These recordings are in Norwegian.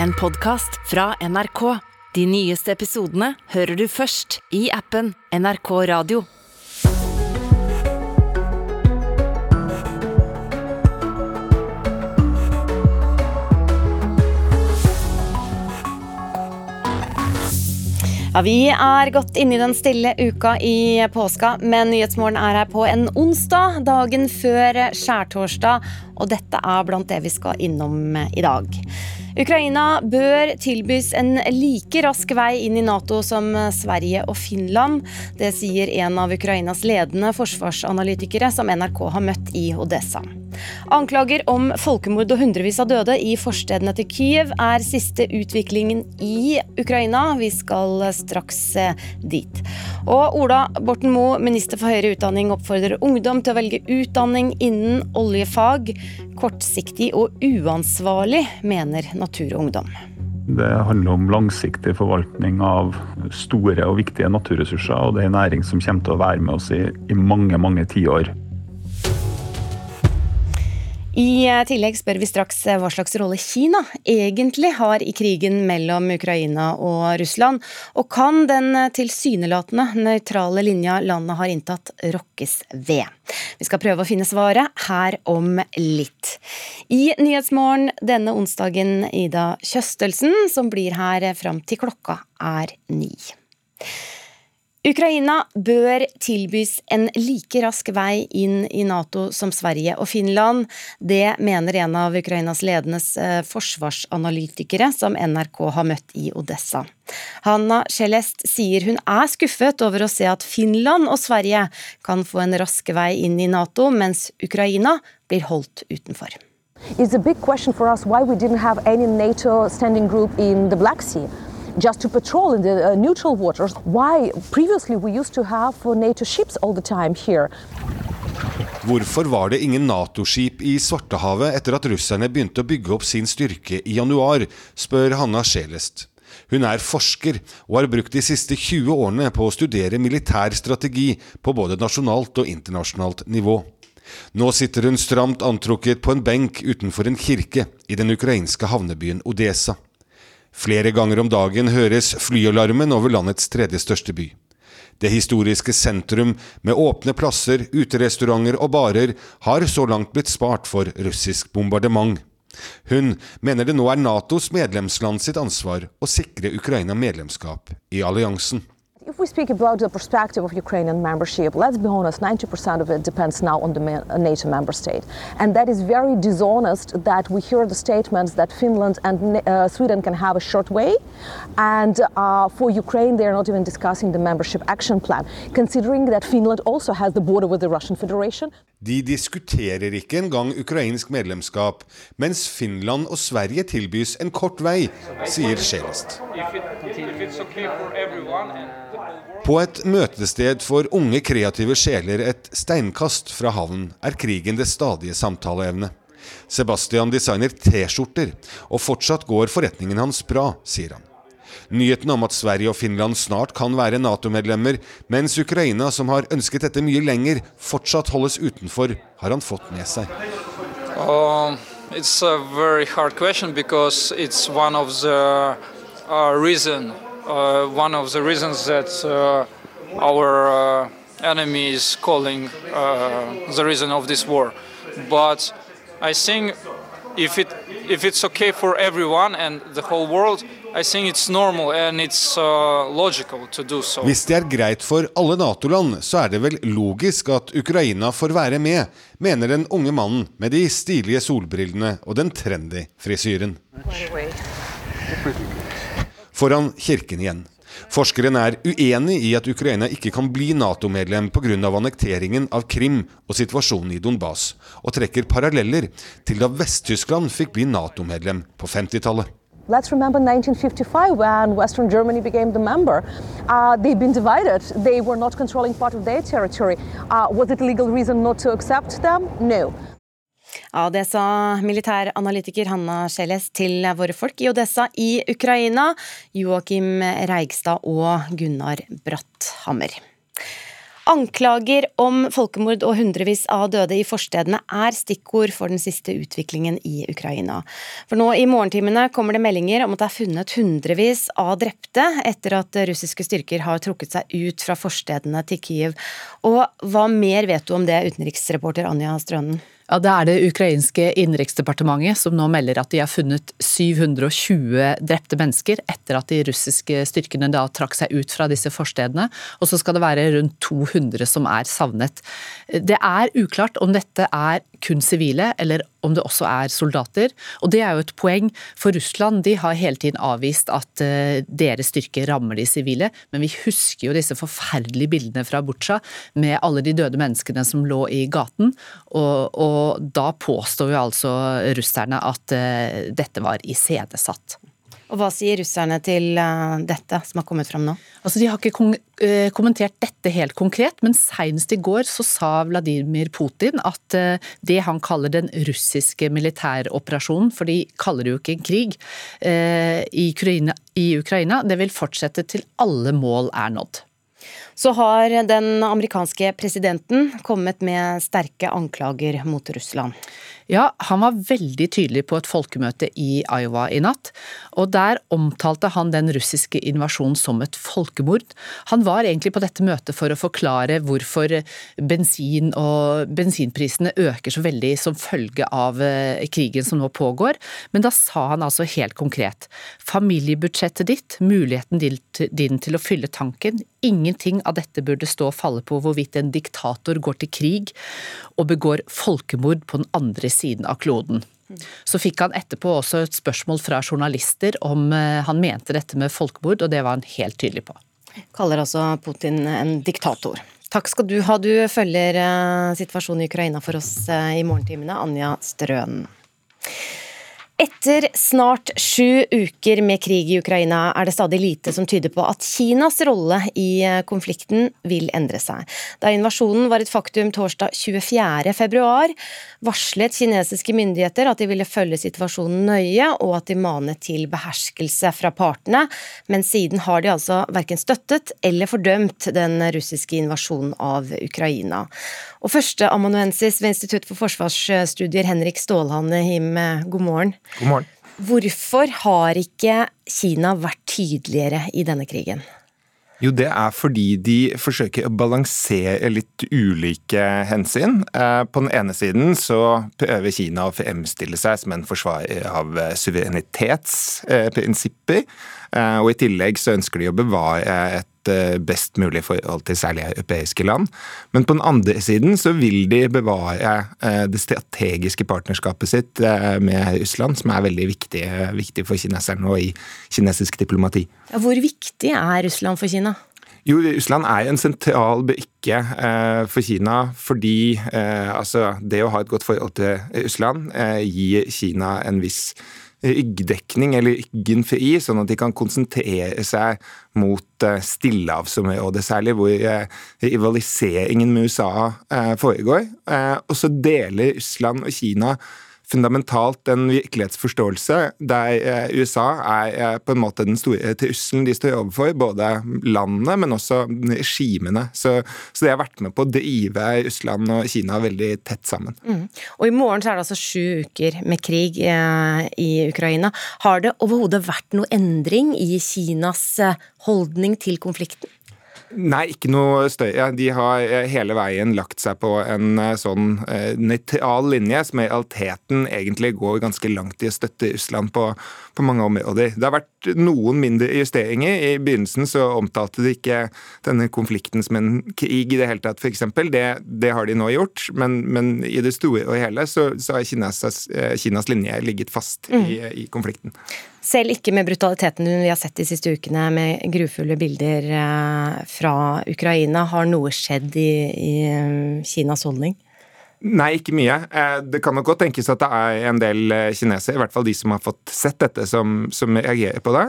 en podkast fra NRK. De nyeste episodene hører du først i appen NRK Radio. Ja, Vi er godt inne i den stille uka i påska, men Nyhetsmorgen er her på en onsdag, dagen før skjærtorsdag. Og dette er blant det vi skal innom i dag. Ukraina bør tilbys en like rask vei inn i Nato som Sverige og Finland. Det sier en av Ukrainas ledende forsvarsanalytikere som NRK har møtt i Odessa. Anklager om folkemord og hundrevis av døde i forstedene til Kyiv er siste utviklingen i Ukraina. Vi skal straks eh, dit. Og Ola Borten Moe, minister for høyere utdanning, oppfordrer ungdom til å velge utdanning innen oljefag. Kortsiktig og uansvarlig, mener Natur og Ungdom. Det handler om langsiktig forvaltning av store og viktige naturressurser, og det er en næring som kommer til å være med oss i, i mange, mange tiår. I tillegg spør vi straks hva slags rolle Kina egentlig har i krigen mellom Ukraina og Russland, og kan den tilsynelatende nøytrale linja landet har inntatt, rokkes ved? Vi skal prøve å finne svaret her om litt. I Nyhetsmorgen denne onsdagen Ida Kjøstelsen, som blir her fram til klokka er ni. Ukraina bør tilbys en like rask vei inn i Nato som Sverige og Finland. Det mener en av Ukrainas ledende forsvarsanalytikere som NRK har møtt i Odessa. Hanna Celest sier hun er skuffet over å se at Finland og Sverige kan få en rask vei inn i Nato, mens Ukraina blir holdt utenfor. It's a big question for us why we didn't have any NATO standing group in the Black Sea. Just to patrol in the uh, neutral waters. Why previously we used to have NATO ships all the time here. Hvorfor var det ingen Nato-skip i Svartehavet etter at russerne begynte å bygge opp sin styrke i januar, spør Hanna Sjelest. Hun er forsker og har brukt de siste 20 årene på å studere militær strategi på både nasjonalt og internasjonalt nivå. Nå sitter hun stramt antrukket på en benk utenfor en kirke i den ukrainske havnebyen Odesa. Flere ganger om dagen høres flyalarmen over landets tredje største by. Det historiske sentrum med åpne plasser, uterestauranter og barer har så langt blitt spart for russisk bombardement. Hun mener det nå er Natos medlemsland sitt ansvar å sikre Ukraina medlemskap i alliansen. If we speak about the perspective of Ukrainian membership, let's be honest, 90% of it depends now on the NATO member state. And that is very dishonest that we hear the statements that Finland and uh, Sweden can have a short way. And uh, for Ukraine, they're not even discussing the membership action plan, considering that Finland also has the border with the Russian Federation. De diskuterer ikke engang ukrainsk medlemskap, mens Finland og Sverige tilbys en kort vei, sier Skjelest. På et møtested for unge kreative sjeler et steinkast fra havnen er krigen det stadige samtaleevnet. Sebastian designer T-skjorter, og fortsatt går forretningen hans bra, sier han. Nyheten om at Sverige og Finland snart kan være Nato-medlemmer, mens Ukraina, som har ønsket dette mye lenger, fortsatt holdes utenfor, har han fått med seg. Uh, it's a very hard question because it's one of the uh, uh, one of the reasons that uh, our uh, enemy is calling uh, the reason of this war. But I think if it if it's okay for everyone and the whole world, I think it's normal and it's uh, logical to do so. Hvis det er greit for alle Nato-land, så er det vel logisk at Ukraina får være med, mener den unge mannen med de stilige solbrillene og den trendy frisyren foran kirken igjen. Forskeren er uenig i at Ukraina ikke kan bli Nato-medlem pga. annekteringen av Krim og situasjonen i Donbas, og trekker paralleller til da Vest-Tyskland fikk bli Nato-medlem på 50-tallet. Let's remember 1955 when Western Germany became the member. Uh, they've been divided. They were not controlling part of their territory. Uh, was it legal reason not to accept them? No. Ja, Det sa militæranalytiker Hanna Skjelles til våre folk i Odessa i Ukraina, Joakim Reigstad og Gunnar Bratthammer. Anklager om folkemord og hundrevis av døde i forstedene er stikkord for den siste utviklingen i Ukraina. For nå i morgentimene kommer det meldinger om at det er funnet hundrevis av drepte etter at russiske styrker har trukket seg ut fra forstedene til Kiev. Og hva mer vet du om det, utenriksreporter Anja Strønen? Ja, Det er det ukrainske innenriksdepartementet som nå melder at de har funnet 720 drepte mennesker etter at de russiske styrkene da trakk seg ut fra disse forstedene. Og så skal det være rundt 200 som er savnet. Det er uklart om dette er kun sivile eller om det også er soldater. Og det er jo et poeng, for Russland de har hele tiden avvist at uh, deres styrker rammer de sivile, men vi husker jo disse forferdelige bildene fra Butsja med alle de døde menneskene som lå i gaten, og, og da påstår jo altså russerne at uh, dette var iscenesatt. Og Hva sier russerne til uh, dette som har kommet fram nå? Altså, De har ikke uh, kommentert dette helt konkret, men senest i går så sa Vladimir Putin at uh, det han kaller den russiske militæroperasjonen, for de kaller det jo ikke en krig, i Ukraina, det vil fortsette til alle mål er nådd. Så har den amerikanske presidenten kommet med sterke anklager mot Russland. Ja, han var veldig tydelig på et folkemøte i Iowa i natt, og der omtalte han den russiske invasjonen som et folkemord. Han var egentlig på dette møtet for å forklare hvorfor bensin og bensinprisene øker så veldig som følge av eh, krigen som nå pågår, men da sa han altså helt konkret familiebudsjettet ditt, muligheten din til å fylle tanken, ingenting av dette burde stå og falle på hvorvidt en diktator går til krig og begår folkemord på den andre siden av kloden. Så fikk han etterpå også et spørsmål fra journalister om eh, han mente dette med folkemord, og det var han helt tydelig på. Kaller altså Putin en diktator. Takk skal du ha, du følger eh, situasjonen i Ukraina for oss eh, i morgentimene, Anja Strøen. Etter snart sju uker med krig i Ukraina er det stadig lite som tyder på at Kinas rolle i eh, konflikten vil endre seg. Da invasjonen var et faktum torsdag 24.2, varslet kinesiske myndigheter at de ville følge situasjonen nøye, og at de manet til beherskelse fra partene, men siden har de altså verken støttet eller fordømt den russiske invasjonen av Ukraina. Og førsteamanuensis ved Institutt for forsvarsstudier, Henrik Stålhanne Him, god morgen. God morgen. Hvorfor har ikke Kina vært tydeligere i denne krigen? Jo, det er fordi de forsøker å balansere litt ulike hensyn. Eh, på den ene siden så prøver Kina å fremstille seg som en forsvarer av suverenitetsprinsipper. Eh, og i tillegg så ønsker de å bevare et best mulig forhold til særlig europeiske land. Men på den andre siden så vil de bevare eh, det strategiske partnerskapet sitt eh, med Russland, som er veldig viktig, viktig for kineserne og i kinesisk diplomati. Hvor viktig er Russland for Kina? Jo, Russland er en sentral brikke eh, for Kina, fordi eh, altså, det å ha et godt forhold til Russland eh, gir Kina en viss ryggdekning eller ryggen fri, sånn at de kan konsentrere seg mot eh, stillehavsområdet særlig, hvor eh, rivaliseringen med USA eh, foregår. Og så deler Russland og Kina fundamentalt en virkelighetsforståelse der eh, USA er eh, på en måte den store trusselen de står overfor, både landene, men også regimene. Så, så det har vært med på å drive Russland og Kina veldig tett sammen. Mm. Og I morgen så er det altså sju uker med krig eh, i Ukraina. Har det overhodet vært noe endring i Kinas eh, holdning til konflikten? Nei, ikke noe støye. De har eh, hele veien lagt seg på en eh, sånn eh, nøytral linje, som i realiteten egentlig går ganske langt i å støtte Russland på, på mange områder. Det har vært noen mindre justeringer. I begynnelsen så omtalte de ikke denne konflikten som en krig i det hele tatt, f.eks. Det, det har de nå gjort, men, men, i det store og hele så, så har Kinas, Kinas linje ligget fast mm. i, i konflikten. Selv ikke med brutaliteten vi har sett de siste ukene, med grufulle bilder eh, fra Ukraina. Har noe skjedd i, i eh, Kinas holdning? Nei, ikke mye. Eh, det kan nok godt tenkes at det er en del kinesere, i hvert fall de som har fått sett dette, som, som reagerer på det.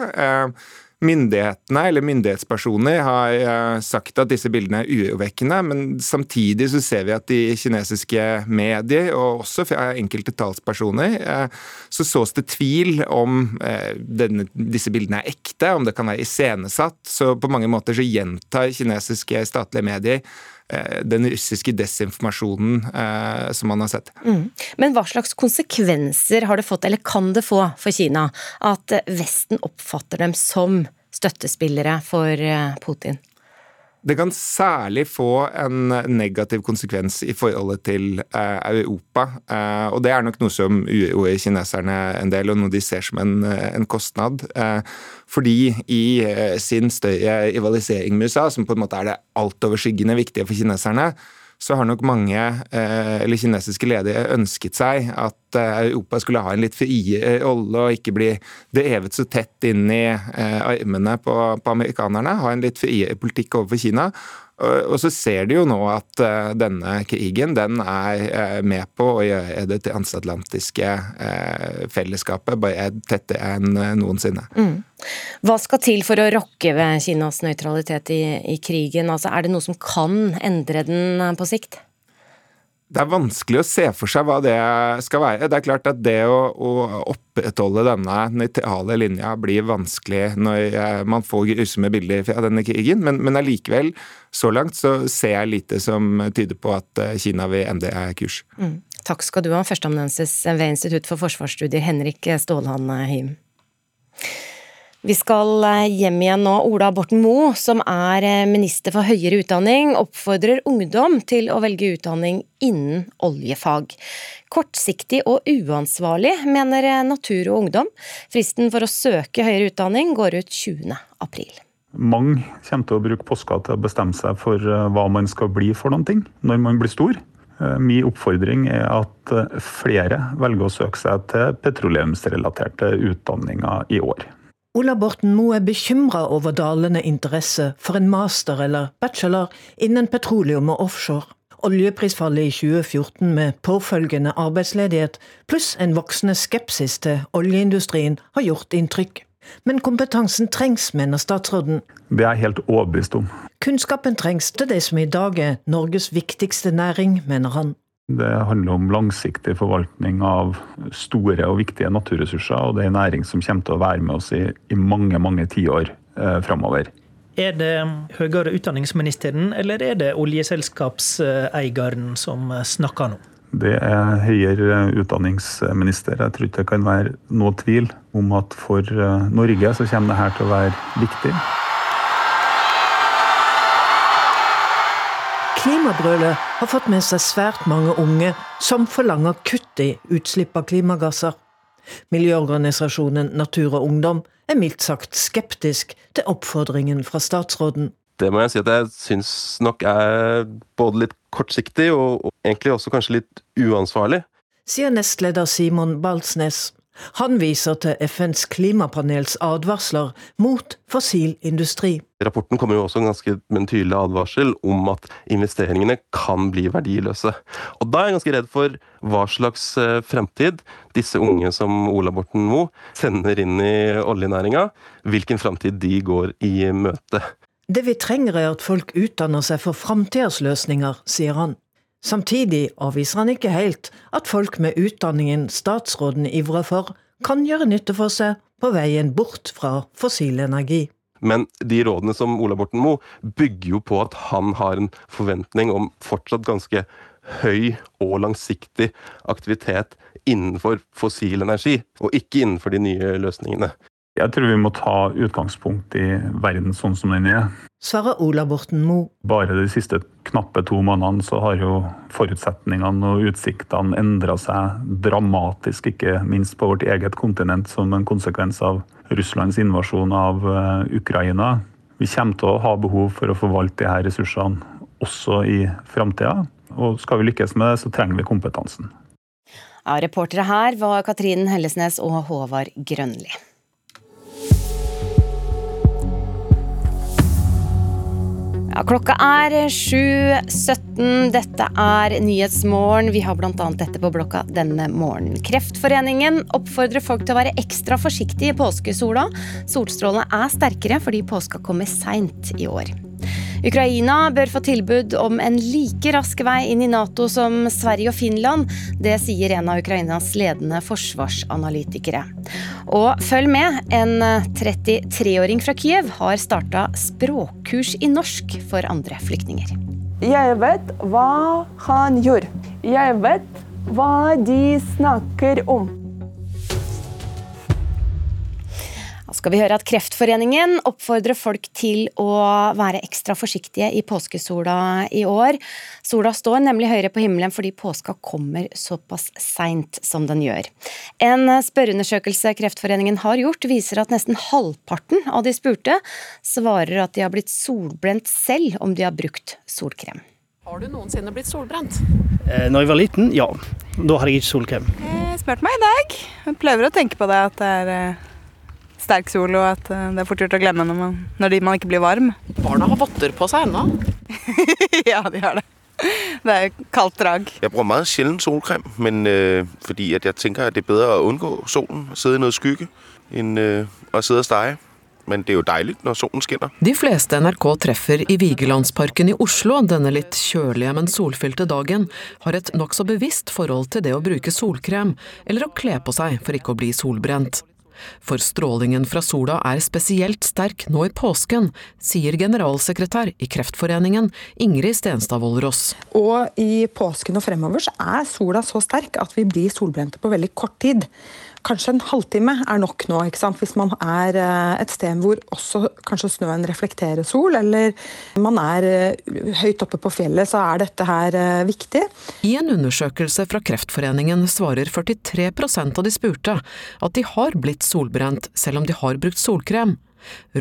Myndighetene eller myndighetspersoner har eh, sagt at disse bildene er urovekkende, men samtidig så ser vi at de kinesiske medier, og også fra enkelte talspersoner, eh, så sås det tvil om eh, denne, disse bildene er ekte, om det kan være iscenesatt. Så på mange måter så gjentar kinesiske statlige medier den russiske desinformasjonen som man har sett. Mm. Men hva slags konsekvenser har det fått, eller kan det få, for Kina at Vesten oppfatter dem som støttespillere for Putin? Det kan særlig få en negativ konsekvens i forholdet til eh, Europa. Eh, og det er nok noe som uroer kineserne en del, og noe de ser som en, en kostnad. Eh, fordi i eh, sin større rivalisering med USA, som på en måte er det altoverskyggende viktige for kineserne, så har nok mange eh, eller kinesiske ledere ønsket seg at eh, Europa skulle ha en litt friere rolle og ikke bli drevet så tett inn i eh, armene på, på amerikanerne. Ha en litt friere politikk overfor Kina. Og så ser de jo nå at uh, denne krigen den er uh, med på å gjøre det transatlantiske uh, fellesskapet bare tettere enn noensinne. Mm. Hva skal til for å rokke ved Kinas nøytralitet i, i krigen? Altså, er det noe som kan endre den på sikt? Det er vanskelig å se for seg hva det skal være. Det er klart at det å, å opprettholde denne nøytrale linja blir vanskelig når eh, man får grusomme bilder fra denne krigen, men, men allikevel, så langt så ser jeg lite som tyder på at eh, Kina vil endre kurs. Mm. Takk skal du ha, førsteamanuensis ved Institutt for forsvarsstudier, Henrik Stålhan Him. Vi skal eh, hjem igjen nå. Ola Borten Moe, som er eh, minister for høyere utdanning, oppfordrer ungdom til å velge utdanning innen oljefag. Kortsiktig og uansvarlig, mener eh, Natur og Ungdom. Fristen for å søke høyere utdanning går ut 20. april. Mange kommer til å bruke påska til å bestemme seg for hva man skal bli for noen ting når man blir stor. Min oppfordring er at flere velger å søke seg til petroleumsrelaterte utdanninger i år. Ola Borten Moe er bekymra over dalende interesse for en master eller bachelor innen petroleum og offshore. Oljeprisfallet i 2014 med påfølgende arbeidsledighet, pluss en voksende skepsis til oljeindustrien, har gjort inntrykk. Men kompetansen trengs, mener statsråden. Det er jeg helt overbevist om. Kunnskapen trengs til det som i dag er Norges viktigste næring, mener han. Det handler om langsiktig forvaltning av store og viktige naturressurser. Og det er en næring som kommer til å være med oss i, i mange mange tiår eh, framover. Er det høyere utdanningsministeren eller er det oljeselskapseieren som snakker nå? Det er høyere utdanningsminister. Jeg tror ikke det kan være noe tvil om at for eh, Norge så kommer dette til å være viktig. Klimabrølet har fått med seg svært mange unge som forlanger kutt i utslipp av klimagasser. Miljøorganisasjonen Natur og Ungdom er mildt sagt skeptisk til oppfordringen fra statsråden. Det må jeg si at jeg syns nok er både litt kortsiktig og, egentlig også kanskje litt uansvarlig. Sier nestleder Simon Balsnes. Han viser til FNs klimapanels advarsler mot fossil industri. Rapporten kommer jo også ganske med en tydelig advarsel om at investeringene kan bli verdiløse. Og Da er jeg ganske redd for hva slags eh, fremtid disse unge som Ola Borten Moe sender inn i oljenæringa, hvilken fremtid de går i møte. Det vi trenger er at folk utdanner seg for framtidas løsninger, sier han. Samtidig avviser han ikke helt at folk med utdanningen statsråden ivrer for, kan gjøre nytte for seg på veien bort fra fossil energi. Men de rådene som Ola Borten Moe bygger jo på at han har en forventning om fortsatt ganske høy og langsiktig aktivitet innenfor fossil energi, og ikke innenfor de nye løsningene. Jeg tror vi må ta utgangspunkt i verden sånn som den er. Svarer Ola Borten Moe. Bare de siste knappe to månedene så har jo forutsetningene og utsiktene endra seg dramatisk, ikke minst på vårt eget kontinent som en konsekvens av Russlands invasjon av eh, Ukraina. Vi kommer til å ha behov for å forvalte disse ressursene også i framtida. Og skal vi lykkes med det, så trenger vi kompetansen. Ja, reportere her var Katrin Hellesnes og Håvard Grønli. Klokka er 7.17. Dette er Nyhetsmorgen. Vi har bl.a. dette på blokka denne morgenen. Kreftforeningen oppfordrer folk til å være ekstra forsiktige i påskesola. Solstrålene er sterkere fordi påska kommer seint i år. Ukraina bør få tilbud om en like rask vei inn i Nato som Sverige og Finland. Det sier en av Ukrainas ledende forsvarsanalytikere. Og følg med, en 33-åring fra Kiev har starta språkkurs i norsk for andre flyktninger. Jeg vet hva han gjør. Jeg vet hva de snakker om. Skal vi høre at Kreftforeningen oppfordrer folk til å være ekstra forsiktige i påskesola i år. Sola står nemlig høyere på himmelen fordi påska kommer såpass seint som den gjør. En spørreundersøkelse Kreftforeningen har gjort, viser at nesten halvparten av de spurte svarer at de har blitt solbrent selv om de har brukt solkrem. Har du noensinne blitt solbrent? Eh, når jeg var liten, ja. Da hadde jeg ikke solkrem. Jeg spurte meg i dag. Jeg prøver å tenke på det at det er eh, sterk sol, og at eh, det er fort gjort å glemme når man, når man ikke blir varm. Barna har votter på seg ennå. ja, de har det. Det er kaldt drag. Jeg bruker meget sjelden solkrem, men øh, fordi at jeg tenker at det er bedre å unngå solen, sidde i noe skygge, enn øh, å sidde og steie. Men det er jo deilig når solen skinner. De fleste NRK treffer i Vigelandsparken i Oslo denne litt kjølige, men solfylte dagen, har et nokså bevisst forhold til det å bruke solkrem, eller å kle på seg for ikke å bli solbrent. For strålingen fra sola er spesielt sterk nå i påsken, sier generalsekretær i Kreftforeningen Ingrid Stenstad Vollrås. Og i påsken og fremover så er sola så sterk at vi blir solbrente på veldig kort tid kanskje en halvtime er nok nå. Hvis man er eh, et sted hvor også kanskje snøen reflekterer sol, eller man er eh, høyt oppe på fjellet, så er dette her eh, viktig. I en undersøkelse fra Kreftforeningen svarer 43% av de spurte at de har blitt solbrent selv om de har brukt solkrem.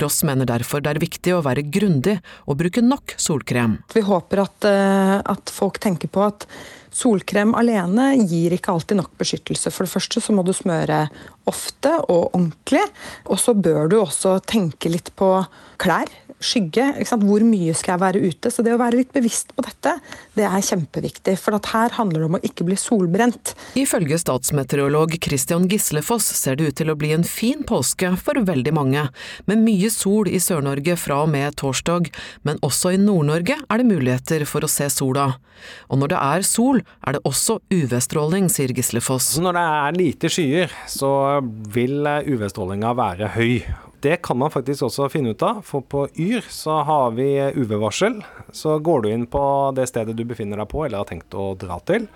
Ross mener derfor det er viktig å være grundig og bruke nok solkrem. Vi håper at, at folk tenker på at Solkrem alene gir ikke alltid nok beskyttelse. For det første så må du smøre ofte og ordentlig. Og så bør du også tenke litt på klær skygge. Hvor mye skal jeg være ute? Så det å være litt bevisst på dette, det er kjempeviktig. For her handler det om å ikke bli solbrent. Ifølge statsmeteorolog Christian Gislefoss ser det ut til å bli en fin påske for veldig mange, med mye sol i Sør-Norge fra og med torsdag, men også i Nord-Norge er det muligheter for å se sola. Og når det er sol, er det også UV-stråling, sier Gislefoss. Når det er lite skyer, så vil UV-strålinga være høy. Det kan man faktisk også finne ut av, for på Yr så har vi UV-varsel. Så går du inn på det stedet du befinner deg på eller har tenkt å dra til,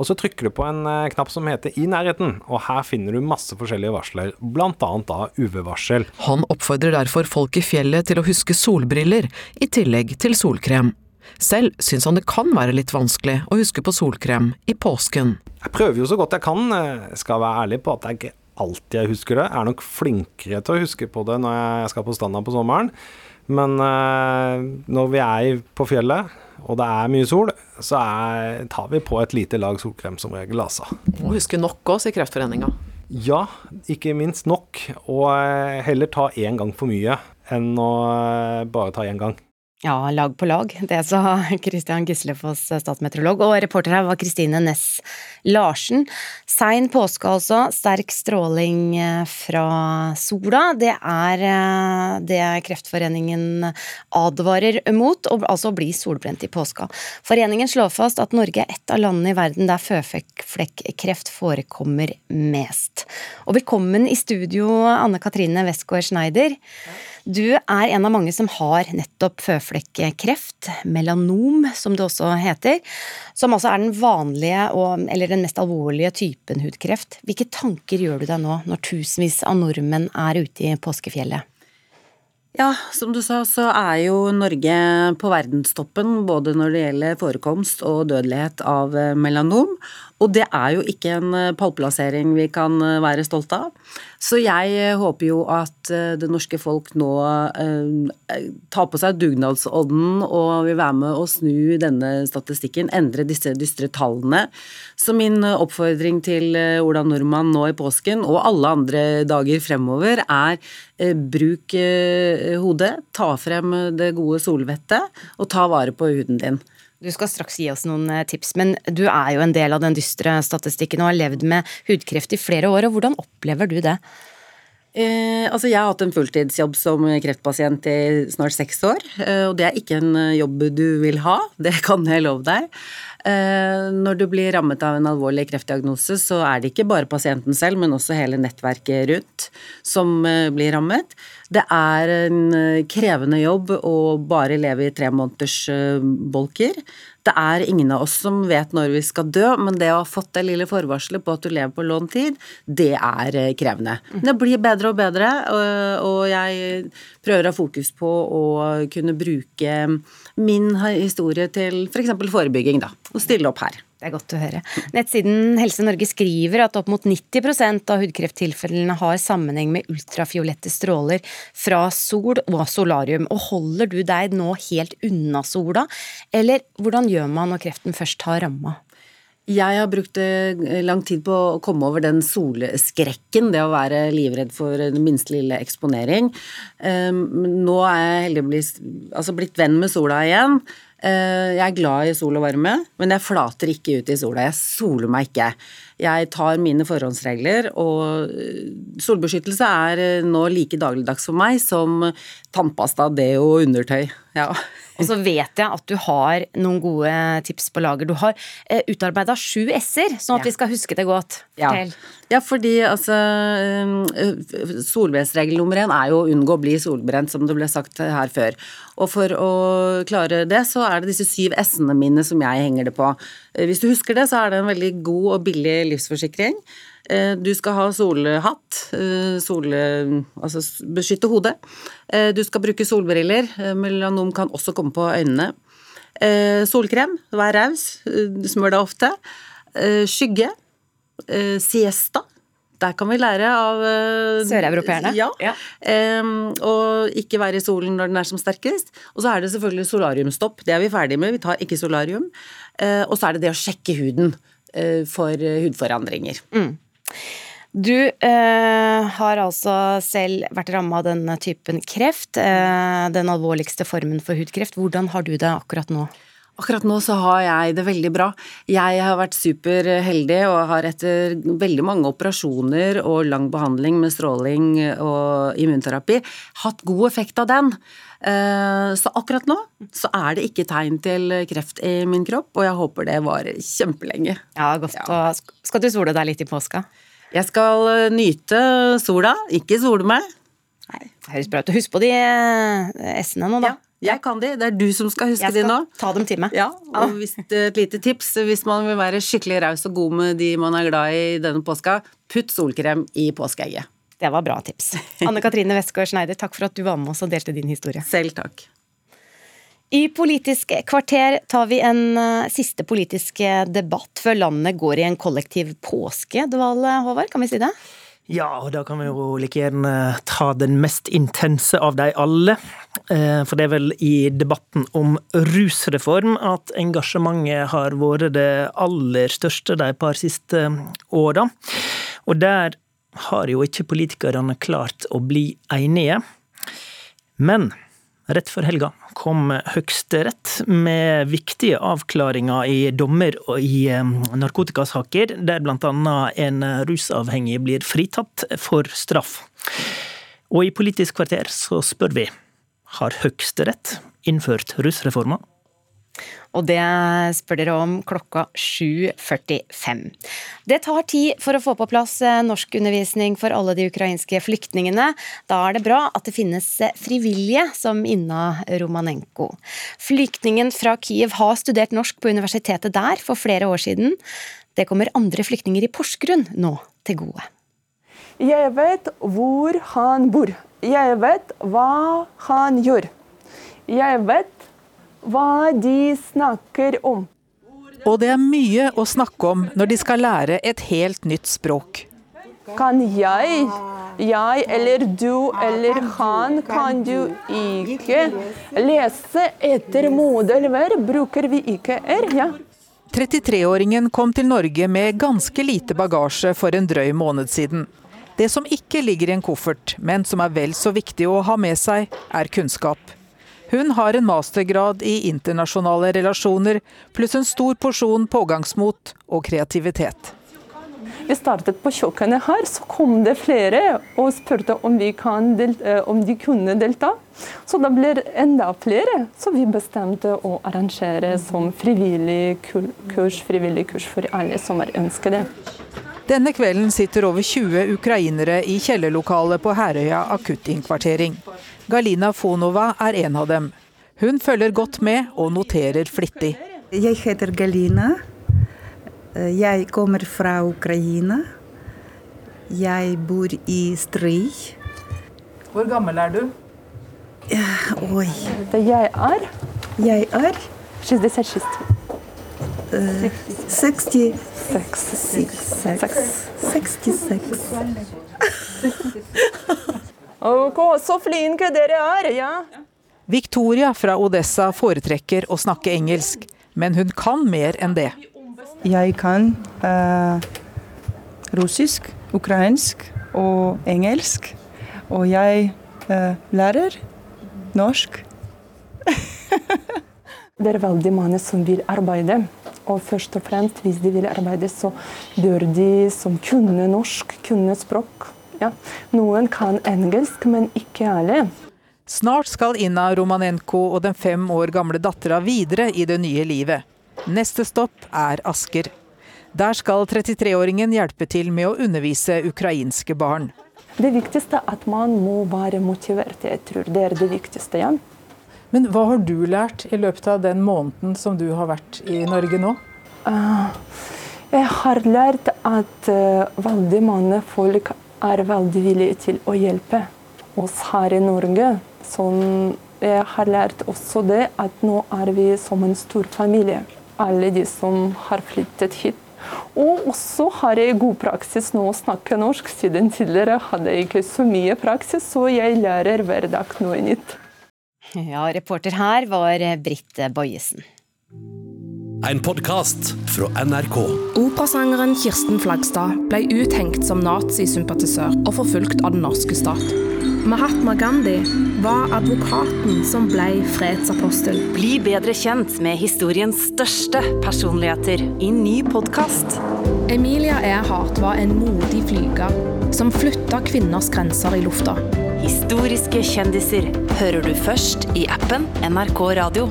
og så trykker du på en eh, knapp som heter 'I nærheten', og her finner du masse forskjellige varsler, bl.a. da UV-varsel. Han oppfordrer derfor folk i fjellet til å huske solbriller, i tillegg til solkrem. Selv syns han det kan være litt vanskelig å huske på solkrem i påsken. Jeg prøver jo så godt jeg kan, skal være ærlig på at det er ikke alltid jeg husker det. Jeg er nok flinkere til å huske på det når jeg skal på stranda på sommeren. Men uh, når vi er på fjellet, og det er mye sol, så er, tar vi på et lite lag solkrem som regel, altså. Må huske nok òg, sier Kreftforeninga. Ja, ikke minst nok. Og eh, heller ta én gang for mye enn å eh, bare ta én gang. Ja, lag på lag. Det sa Christian Gislefoss, statsmeteorolog. Og reporter her var Kristine Næss Larsen. Sein påske altså, sterk stråling eh, fra sola. Det er eh, det Kreftforeningen advarer mot, altså å bli solbrent i påska. Foreningen slår fast at Norge er et av landene i verden der føflekkreft forekommer mest. Og velkommen i studio, Anne Katrine Westgård Schneider. Du er en av mange som har nettopp føflekkreft, melanom som det også heter, som altså er den vanlige og, eller den mest alvorlige typen hudkreft. Hvilke tanker gjør du deg nå når tusenvis av nordmenn er ute i påskefjellet? Ja, som du sa, så er jo Norge på verdenstoppen både når det gjelder forekomst og dødelighet av melanom. Og det er jo ikke en pallplassering vi kan være stolte av. Så jeg eh, håper jo at eh, det norske folk nå eh, tar på seg dugnadsånden og vil være med å snu denne statistikken, endre disse dystre tallene. Så min oppfordring til Ola Nordmann nå i påsken og alle andre dager fremover er bruk hodet, ta frem det gode solvettet og ta vare på huden din. Du skal straks gi oss noen tips, men du er jo en del av den dystre statistikken og har levd med hudkreft i flere år. og Hvordan opplever du det? Eh, altså jeg har hatt en fulltidsjobb som kreftpasient i snart seks år. Eh, og det er ikke en jobb du vil ha, det kan jeg love deg. Eh, når du blir rammet av en alvorlig kreftdiagnose, så er det ikke bare pasienten selv, men også hele nettverket rundt som eh, blir rammet. Det er en eh, krevende jobb å bare leve i tre måneders bolker. Det er ingen av oss som vet når vi skal dø, men det å ha fått det lille forvarselet på at du lever på lånt tid, det er krevende. Men det blir bedre og bedre, og jeg prøver å ha fokus på å kunne bruke min historie til f.eks. For forebygging, da og stille opp her. Det er godt å høre. Nettsiden Helse Norge skriver at opp mot 90% av hudkrefttilfellene har sammenheng med ultrafiolette stråler fra sol og solarium. Og holder du deg nå helt unna sola, eller hvordan gjør man når kreften først har ramma? Jeg har brukt eh, lang tid på å komme over den solskrekken, det å være livredd for den minste lille eksponering. Ehm, nå er jeg heldigvis altså blitt venn med sola igjen. Eh, jeg er glad i sol og varme, men jeg flater ikke ut i sola. Jeg soler meg ikke. Jeg tar mine forhåndsregler, og eh, solbeskyttelse er eh, nå like dagligdags for meg som tannpasta, deo og undertøy. Ja. Og så vet jeg at du har noen gode tips på lager. Du har eh, utarbeida sju s-er, sånn at ja. vi skal huske det godt. Ja, ja fordi altså eh, Solvesregel nummer én er jo å unngå å bli solbrent, som det ble sagt her før. Og for å klare det, så er det disse syv s-ene mine som jeg henger det på. Eh, hvis du husker det, så er det en veldig god og billig livsforsikring. Eh, du skal ha solhatt, eh, sole, altså beskytte hodet. Eh, du skal bruke solbriller. Melanom kan også komme på øynene. Solkrem, vær raus, smør deg ofte. Skygge. Siesta. Der kan vi lære av Søreuropeerne? Ja. ja. og ikke være i solen når den er som sterkest. Og så er det selvfølgelig solariumstopp. Det er vi ferdig med. Vi tar ikke solarium. og så er det det å sjekke huden for hudforandringer. Mm. Du eh, har altså selv vært ramma av denne typen kreft, eh, den alvorligste formen for hudkreft. Hvordan har du det akkurat nå? Akkurat nå så har jeg det veldig bra. Jeg har vært superheldig og har etter veldig mange operasjoner og lang behandling med stråling og immunterapi hatt god effekt av den. Eh, så akkurat nå så er det ikke tegn til kreft i min kropp, og jeg håper det varer kjempelenge. Ja, godt. Ja. skal du sole deg litt i påska? Jeg skal eh, nyte sola, ikke sole meg. Nei. det Høres bra ut. Husk på de eh, s-ene nå, da. Ja. Jeg kan de, det er du som skal huske de nå. Jeg skal ta dem til meg. Ja, og hvis, et lite tips hvis man vil være skikkelig raus og god med de man er glad i denne påska, putt solkrem i påskeegget. Det var bra tips. Anne Katrine Westgård Schneider, takk for at du var med oss og delte din historie. Selv takk. I Politisk kvarter tar vi en uh, siste politisk debatt før landet går i en kollektiv påskedvale, Håvard, kan vi si det? Ja, og da kan vi jo like gjerne ta den mest intense av de alle. Eh, for det er vel i debatten om rusreform at engasjementet har vært det aller største de par siste åra. Og der har jo ikke politikerne klart å bli enige. Men Rett før helga kom Høyesterett med viktige avklaringer i dommer og i narkotikasaker, der bl.a. en rusavhengig blir fritatt for straff. Og i Politisk kvarter så spør vi har Høyesterett innført rusreforma? Og det spør dere om klokka 7.45. Det tar tid for å få på plass eh, norskundervisning for alle de ukrainske flyktningene. Da er det bra at det finnes eh, frivillige, som Inna Romanenko. Flyktningen fra Kiev har studert norsk på universitetet der for flere år siden. Det kommer andre flyktninger i Porsgrunn nå til gode. Jeg vet hvor han bor. Jeg vet hva han gjør. Jeg vet hva de snakker om. Og det er mye å snakke om når de skal lære et helt nytt språk. Kan jeg, jeg eller du eller han, kan du ikke lese etter modelverb? Bruker vi ikke r, ja. 33-åringen kom til Norge med ganske lite bagasje for en drøy måned siden. Det som ikke ligger i en koffert, men som er vel så viktig å ha med seg, er kunnskap. Hun har en mastergrad i internasjonale relasjoner, pluss en stor porsjon pågangsmot og kreativitet. Vi startet på kjøkkenet her, så kom det flere og spurte om, delta, om de kunne delta. Så da ble enda flere, så vi bestemte å arrangere som frivillig kurs, frivillig kurs for alle som har ønsket det. Denne kvelden sitter over 20 ukrainere i kjellerlokalet på Herøya akuttinnkvartering. Galina Fonova er en av dem. Hun følger godt med og noterer flittig. Jeg heter Galina. Jeg kommer fra Ukraina. Jeg bor i Stry. Hvor gammel er du? Ja, oi. Jeg er Jeg er 66. Uh, 66. 66. Ok, så flinke dere er, ja. Victoria fra Odessa foretrekker å snakke engelsk, men hun kan mer enn det. Jeg kan uh, russisk, ukrainsk og engelsk. Og jeg uh, lærer norsk. det er veldig mange som vil arbeide. Og først og fremst, hvis de vil arbeide, så bør de som kunne norsk, kunne språk. Ja. Noen kan engelsk, men ikke alle. Snart skal Inna Romanenko og den fem år gamle dattera videre i det nye livet. Neste stopp er Asker. Der skal 33-åringen hjelpe til med å undervise ukrainske barn. Det viktigste er at man må være motivert. Jeg tror det er det viktigste. Ja. Men hva har du lært i løpet av den måneden som du har vært i Norge nå? Uh, jeg har lært at uh, veldig mange folk er veldig villige til å hjelpe oss her i Norge. Sånn, jeg har lært også det at nå er vi som en stor familie alle de som har flyttet hit. Og også har jeg god praksis nå å snakke norsk, siden tidligere hadde jeg ikke så mye praksis, så jeg lærer hver dag noe nytt. Ja, reporter her var Britt Bojesen. En podkast fra NRK. Operasangeren Kirsten Flagstad ble uthengt som nazisympatisør og forfulgt av den norske stat. Mahatma Gandhi var advokaten som ble fredsapostel. Bli bedre kjent med historiens største personligheter i ny podkast. Emilia Earhart var en modig flyger som flytta kvinners grenser i lufta. Historiske kjendiser hører du først i appen NRK Radio.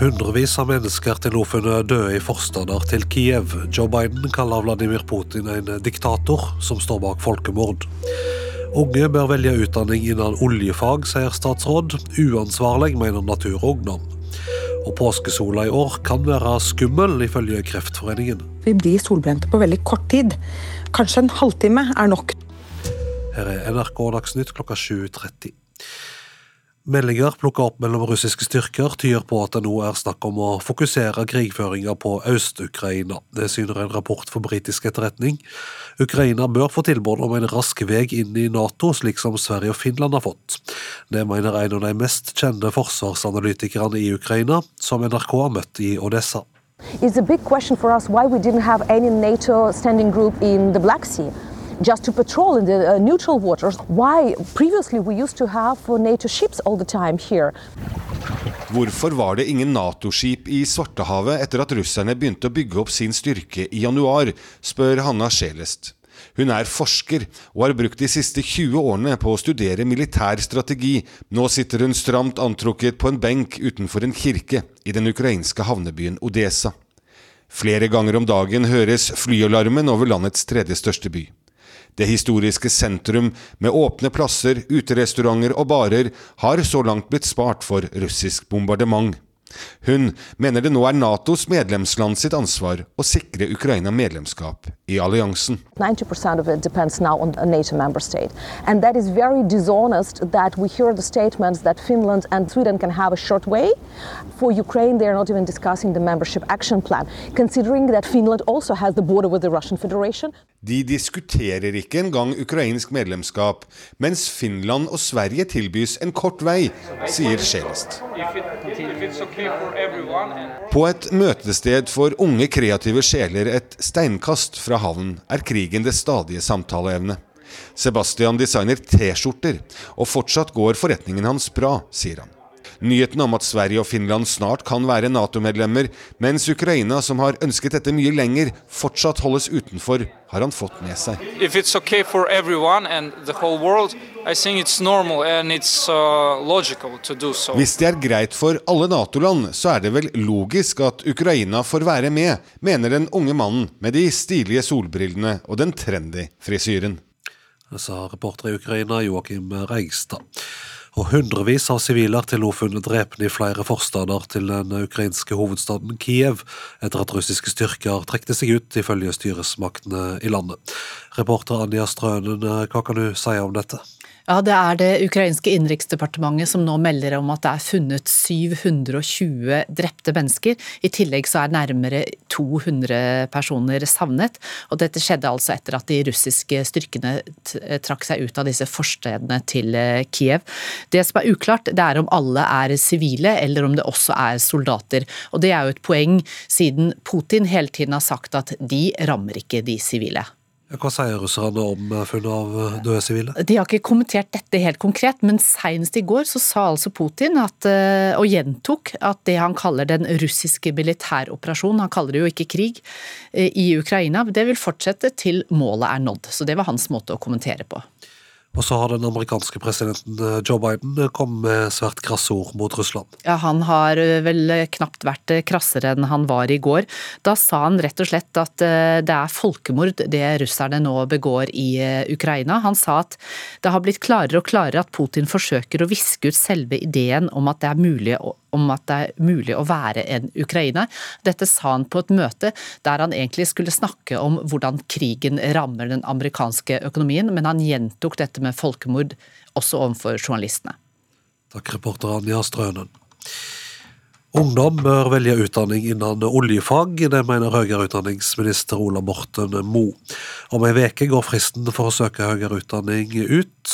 Hundrevis av mennesker til nå funnet døde i forstander til Kiev. Joe Biden kaller Vladimir Putin en diktator som står bak folkemord. Unge bør velge utdanning innen oljefag, sier statsråd. Uansvarlig, mener Natur og Ungdom. Og påskesola i år kan være skummel, ifølge Kreftforeningen. Vi blir solbrente på veldig kort tid. Kanskje en halvtime er nok. Her er NRK Dagsnytt klokka 7.30. Meldinger plukka opp mellom russiske styrker tyder på at det nå er snakk om å fokusere krigføringa på Øst-Ukraina. Det syner en rapport for britisk etterretning. Ukraina bør få tilbud om en rask vei inn i Nato, slik som Sverige og Finland har fått. Det mener en av de mest kjente forsvarsanalytikerne i Ukraina, som NRK har møtt i Odessa. It's a big question for us why we didn't have any NATO standing group in the Black Sea. Just to patrol in the uh, neutral waters. Why previously we used to have NATO ships all the time here. Hvorfor var det ingen Nato-skip i Svartehavet etter at russerne begynte å bygge opp sin styrke i januar, spør Hanna Sjelest. Hun er forsker og har brukt de siste 20 årene på å studere militær strategi. Nå sitter hun stramt antrukket på en benk utenfor en kirke i den ukrainske havnebyen Odesa. Flere ganger om dagen høres flyalarmen over landets tredje største by. Det historiske sentrum med åpne plasser, uterestauranter og barer har så langt blitt spart for russisk bombardement. Hun mener det nå er Natos medlemsland sitt ansvar å sikre Ukraina medlemskap i alliansen. 90% of it depends now NATO member state. And that is very dishonest that we hear Finland and Sweden can have a short way. For Ukraine, they are not even discussing the membership action Finland also has the border with the Russian. De diskuterer ikke engang ukrainsk medlemskap, mens Finland og Sverige tilbys en kort vei, sier Skjelest. På et møtested for unge kreative sjeler et steinkast fra havnen er krigen det stadige samtaleevne. Sebastian designer T-skjorter, og fortsatt går forretningen hans bra, sier han. Nyheten om at Sverige og Finland snart kan være Nato-medlemmer, mens Ukraina, som har ønsket dette mye lenger, fortsatt holdes utenfor, har han fått med seg. Okay for everyone and the whole world, I think it's normal and it's uh, logical to do so. Hvis det er greit for alle Nato-land, så er det vel logisk at Ukraina får være med, mener den unge mannen med de stilige solbrillene og den trendy frisyren. Sa reporter i Ukraina Joakim Reigstad. Og hundrevis av sivile er til nå funnet drepne i flere forstader til den ukrainske hovedstaden Kiev, etter at russiske styrker trekte seg ut, ifølge styresmaktene i landet. Reporter Anja Strønen, hva kan du si om dette? Ja, Det er det ukrainske innenriksdepartementet som nå melder om at det er funnet 720 drepte mennesker. I tillegg så er nærmere 200 personer savnet. og Dette skjedde altså etter at de russiske styrkene trakk seg ut av disse forstedene til eh, Kiev. Det som er uklart, det er om alle er sivile, eller om det også er soldater. Og Det er jo et poeng, siden Putin hele tiden har sagt at de rammer ikke de sivile. Hva sier russerne om eh, funnet av eh, døde sivile? De har ikke kommentert dette helt konkret, men senest i går så sa altså Putin at, eh, og gjentok at det han kaller den russiske militæroperasjonen, han kaller det jo ikke krig, i Ukraina, det vil fortsette til målet er nådd. Så det var hans måte å kommentere på. Og så har den amerikanske presidenten eh, Joe Biden eh, kommet med svært krasse ord mot Russland. Ja, Han har eh, vel knapt vært krassere enn han var i går. Da sa han rett og slett at det er folkemord det russerne nå begår i Ukraina. Han sa at det har blitt klarere og klarere at Putin forsøker å viske ut selve ideen om at det er mulig å om at det er mulig å være en ukrainer. Dette sa han på et møte der han egentlig skulle snakke om hvordan krigen rammer den amerikanske økonomien, men han gjentok dette med folkemord også overfor journalistene. Takk, reporter Anja Strønen. Ungdom bør velge utdanning innen oljefag, det mener høyere utdanningsminister Ola Borten Moe. Om ei uke går fristen for å søke høyere utdanning ut.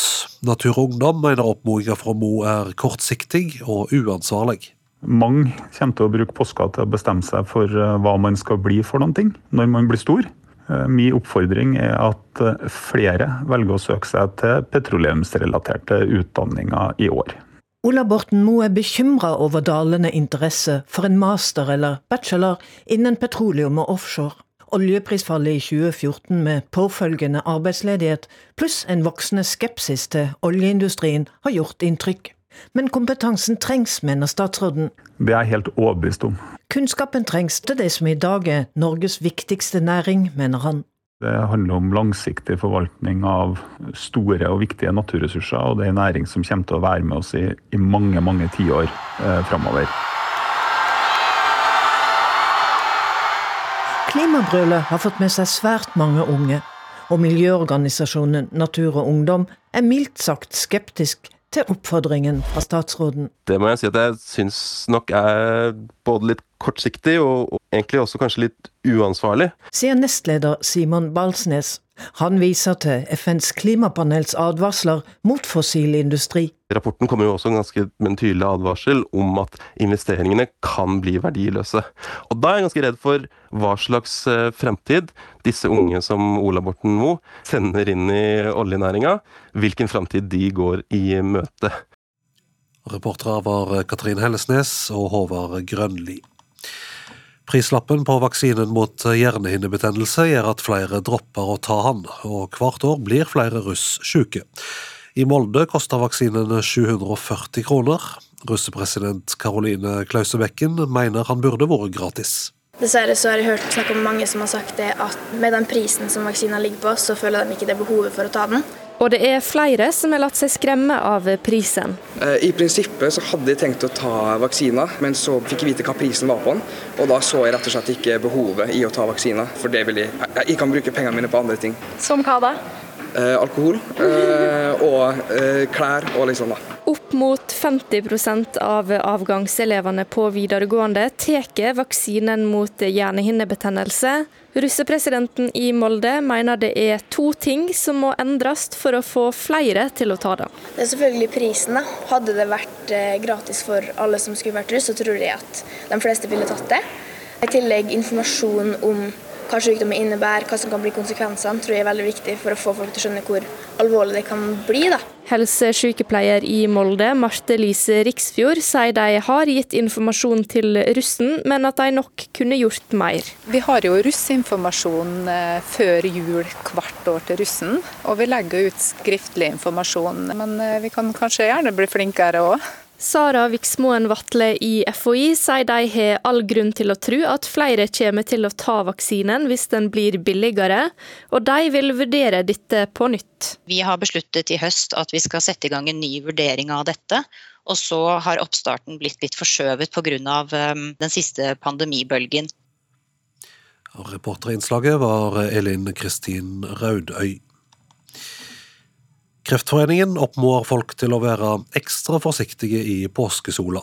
Natur og Ungdom mener oppmodinga fra Moe er kortsiktig og uansvarlig. Mange kommer til å bruke påska til å bestemme seg for eh, hva man skal bli for noen ting når man blir stor. Eh, min oppfordring er at eh, flere velger å søke seg til petroleumsrelaterte utdanninger i år. Ola Borten Moe er bekymra over dalende interesse for en master eller bachelor innen petroleum og offshore. Oljeprisfallet i 2014 med påfølgende arbeidsledighet, pluss en voksende skepsis til oljeindustrien, har gjort inntrykk. Men kompetansen trengs, mener statsråden. Det er jeg helt overbevist om. Kunnskapen trengs til det som i dag er Norges viktigste næring, mener han. Det handler om langsiktig forvaltning av store og viktige naturressurser, og det er en næring som kommer til å være med oss i, i mange, mange tiår eh, framover. Klimabrølet har fått med seg svært mange unge, og miljøorganisasjonen Natur og Ungdom er mildt sagt skeptisk til oppfordringen fra statsråden? Det må jeg si at jeg syns nok er både litt kortsiktig og, og egentlig også kanskje litt uansvarlig. Sier nestleder Simon Balsnes. Han viser til FNs klimapanels advarsler mot fossil industri. Rapporten kommer jo også ganske med en tydelig advarsel om at investeringene kan bli verdiløse. Og da er jeg ganske redd for hva slags eh, fremtid disse unge som Ola Borten Moe sender inn i oljenæringa, hvilken fremtid de går i møte. Reportere var Katrin Hellesnes og Håvard Grønli. Prislappen på vaksinen mot hjernehinnebetennelse gjør at flere dropper å ta han, og hvert år blir flere russ syke. I Molde koster vaksinen 740 kroner. Russepresident Karoline Klausebekken mener han burde vært gratis. Dessverre så har jeg hørt snakk om mange som har sagt det at med den prisen som vaksinen ligger på, så føler de ikke det behovet for å ta den. Og det er flere som har latt seg skremme av prisen. Eh, I prinsippet så hadde jeg tenkt å ta vaksina, men så fikk jeg vite hva prisen var på den. Og da så jeg rett og slett ikke behovet i å ta vaksina, for det vil jeg, jeg kan bruke pengene mine på andre ting. Som hva da? Eh, alkohol eh, og eh, klær og liksom da. Opp mot 50% av avgangselevene på videregående tar vaksinen mot hjernehinnebetennelse. Russepresidenten i Molde mener det er to ting som må endres for å få flere til å ta det. Det er selvfølgelig prisen. Hadde det vært eh, gratis for alle som skulle vært russ, så tror jeg at de fleste ville tatt det. I tillegg informasjon om hva sykdommen innebærer, hva som kan bli konsekvensene, tror jeg er veldig viktig for å få folk til å skjønne hvor alvorlig det kan bli. da. Helsesykepleier i Molde, Marte Lise Riksfjord, sier de har gitt informasjon til russen, men at de nok kunne gjort mer. Vi har jo russinformasjon eh, før jul hvert år til russen, og vi legger ut skriftlig informasjon. Men eh, vi kan kanskje gjerne bli flinkere òg. Sara Viksmoen Vatle i FHI sier de har all grunn til å tro at flere kommer til å ta vaksinen hvis den blir billigere, og de vil vurdere dette på nytt. Vi har besluttet i høst at vi skal sette i gang en ny vurdering av dette. Og så har oppstarten blitt litt forskjøvet pga. Um, den siste pandemibølgen. Reporterinnslaget var Elin Kristin Raudøy. Kreftforeningen oppfordrer folk til å være ekstra forsiktige i påskesola.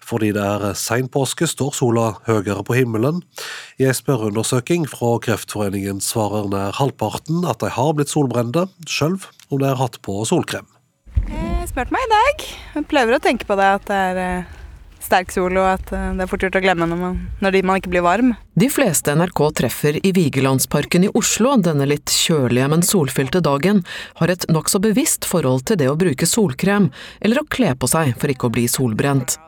Fordi det er sein påske, står sola høyere på himmelen. I en spørreundersøking fra Kreftforeningen svarer nær halvparten at de har blitt solbrente, sjøl om de har hatt på solkrem. Jeg spurte meg i dag. Jeg prøver å tenke på det at det er eh, sterk sol, og at eh, det er fort gjort å glemme når man, når man ikke blir varm. De fleste NRK treffer i Vigelandsparken i Oslo denne litt kjølige, men solfylte dagen, har et nokså bevisst forhold til det å bruke solkrem, eller å kle på seg for ikke å bli solbrent.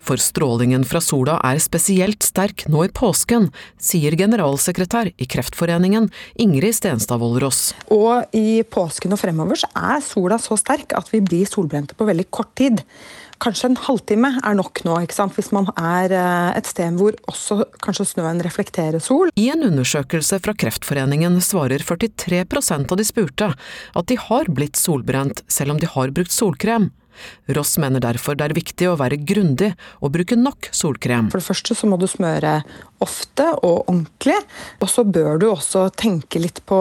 For strålingen fra sola er spesielt sterk nå i påsken, sier generalsekretær i Kreftforeningen Ingrid Stenstad Wollrås. Og i påsken og fremover så er sola så sterk at vi blir solbrente på veldig kort tid kanskje en halvtime er nok nå, hvis man er eh, et sted hvor også kanskje snøen reflekterer sol. I en undersøkelse fra Kreftforeningen svarer 43% av de spurte at de har blitt solbrent selv om de har brukt solkrem. Ross mener derfor det er viktig å være grundig og bruke nok solkrem. For det første så må du smøre ofte og ordentlig, og så bør du også tenke litt på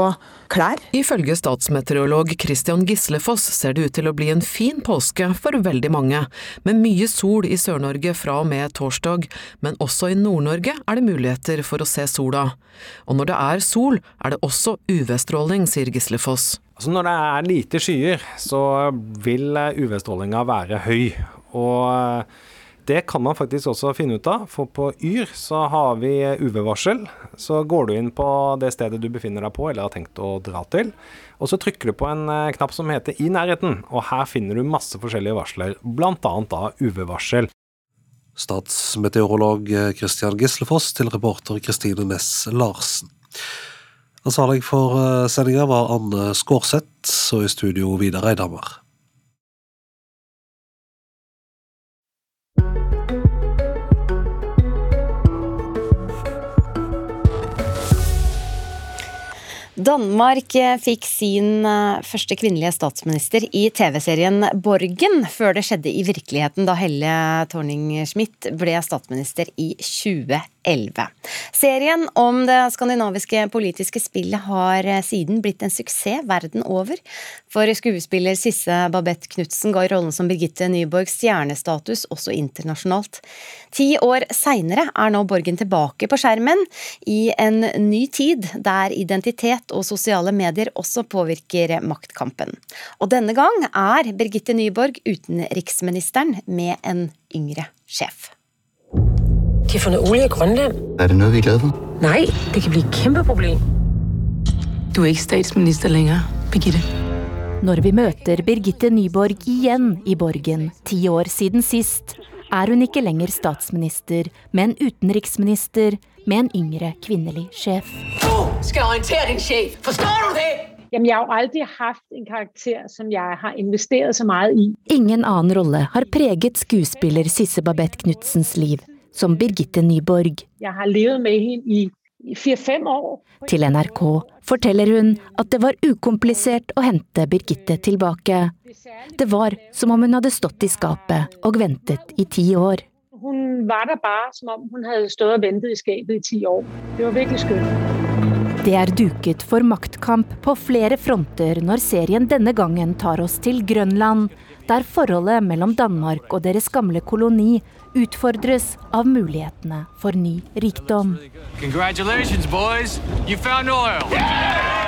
klær. Ifølge statsmeteorolog Christian Gislefoss ser det ut til å bli en fin påske for veldig mange, med mye sol i Sør-Norge fra og med torsdag, men også i Nord-Norge er det muligheter for å se sola. Og når det er sol, er det også UV-stråling, sier Gislefoss. Altså når det er lite skyer, så vil UV-strålinga være høy. og det kan man faktisk også finne ut av, for på Yr så har vi UV-varsel. Så går du inn på det stedet du befinner deg på eller har tenkt å dra til, og så trykker du på en eh, knapp som heter 'I nærheten', og her finner du masse forskjellige varsler, bl.a. da UV-varsel. Statsmeteorolog Christian Gislefoss til reporter Kristine Næss Larsen. Ansvarlig for eh, sendinga var Anne Skårseth, og i studio Vidar Eidhammer. Danmark eh, fikk sin eh, første kvinnelige statsminister i TV-serien Borgen, før det skjedde i virkeligheten da Helle Thorning-Schmidt ble statsminister i 2011. 2011. Serien om det skandinaviske politiske spillet har eh, siden blitt en suksess verden over. For skuespiller Sisse Babette Knutsen ga rollen som Birgitte Nyborg stjernestatus også internasjonalt. Ti år seinere er nå Borgen tilbake på skjermen, i en ny tid der identitet og sosiale medier også påvirker maktkampen. Og denne gang er Birgitte Nyborg utenriksministeren med en yngre sjef. De har funnet olje i Grønland. Er det noe vi er glade for? Nei, det kan bli et kjempeproblem. Du er ikke statsminister lenger, Birgitte. Når vi møter Birgitte Nyborg igjen i Borgen, ti år siden sist, er hun ikke lenger statsminister, men utenriksminister med en yngre kvinnelig sjef. Skal orientere din sjef, forstår du det? Jamen, jeg har jo aldri hatt en karakter som jeg har investert så mye i. Ingen annen rolle har preget skuespiller Sisse Babette Knutsens liv som Birgitte Nyborg. Jeg har levd med henne i fire-fem år. Til NRK forteller hun at det var ukomplisert å hente Birgitte tilbake. Det var som om hun hadde stått i skapet og ventet i ti år. Hun var der bare som om hun hadde stått og ventet i skapet i ti år. Det var virkelig skjønt. Det er duket for maktkamp på flere fronter når serien denne gangen tar oss til Grønland, der forholdet mellom Danmark og deres gamle koloni utfordres av mulighetene for ny rikdom.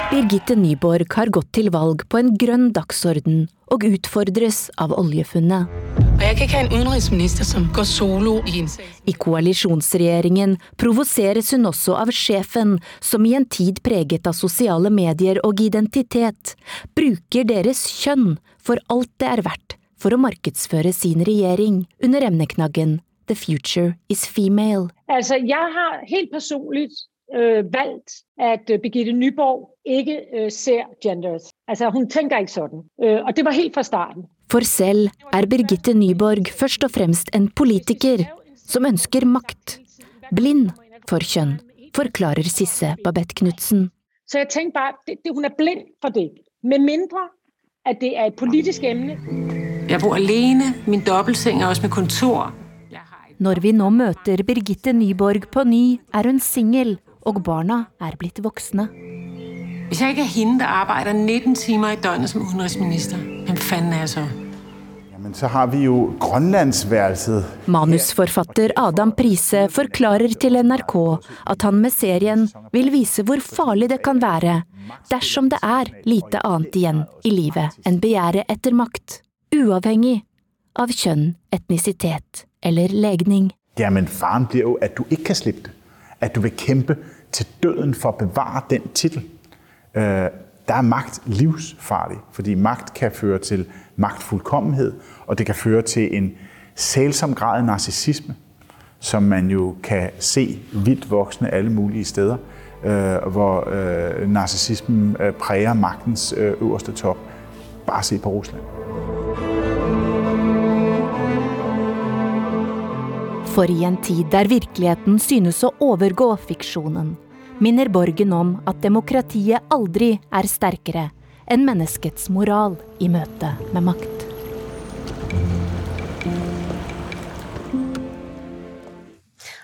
Birgitte Nyborg har gått til valg på en grønn dagsorden og utfordres av oljefunnet. Jeg kan ikke ha en utenriksminister som går solo i en I koalisjonsregjeringen provoseres hun også av sjefen, som i en tid preget av sosiale medier og identitet, bruker deres kjønn for alt det er verdt for å markedsføre sin regjering under emneknaggen The future is female. Altså, jeg har helt personlig øh, valgt, at øh, Birgitte Nyborg ikke øh, ser genders. Altså, hun tenker ikke sånn. Øh, og det var helt fra starten. For selv er Birgitte Nyborg først og fremst en politiker som ønsker makt. Blind for kjønn, forklarer Sisse Babette Knutsen. Så jeg tenker bare, det, det, hun er blind for det. Med mindre, at det er et politisk emne. Jeg bor alene, min dobbeltseng er også med kontor. Når vi nå møter Birgitte Nyborg på ny, er hun singel, og barna er blitt voksne. Hvis jeg ikke er henne der arbeider 19 timer i døgnet som udenrigsminister, hvem fanden er jeg så? Jamen, så har vi jo Grønlandsværelset. Manusforfatter Adam Prise forklarer til NRK at han med serien vil vise hvor farlig det kan være dersom det er lite annet igjen i livet enn begjæret etter makt, uavhengig av kjønn, etnisitet eller legning. Ja, men faren blir jo at du ikke kan slippe det. At du vil kjempe til døden for å bevare den tittelen. Uh, der er makt livsfarlig, fordi makt kan føre til maktfullkommenhet, og det kan føre til en selsom grad av narsissisme, som man jo kan se vidt voksende alle mulige steder, hvor uh, narsissismen præger magtens øverste topp. Bare se på Rusland. For i en tid der virkeligheten synes å overgå fiksjonen, minner Borgen om at demokratiet aldri er sterkere enn menneskets moral i møte med makt.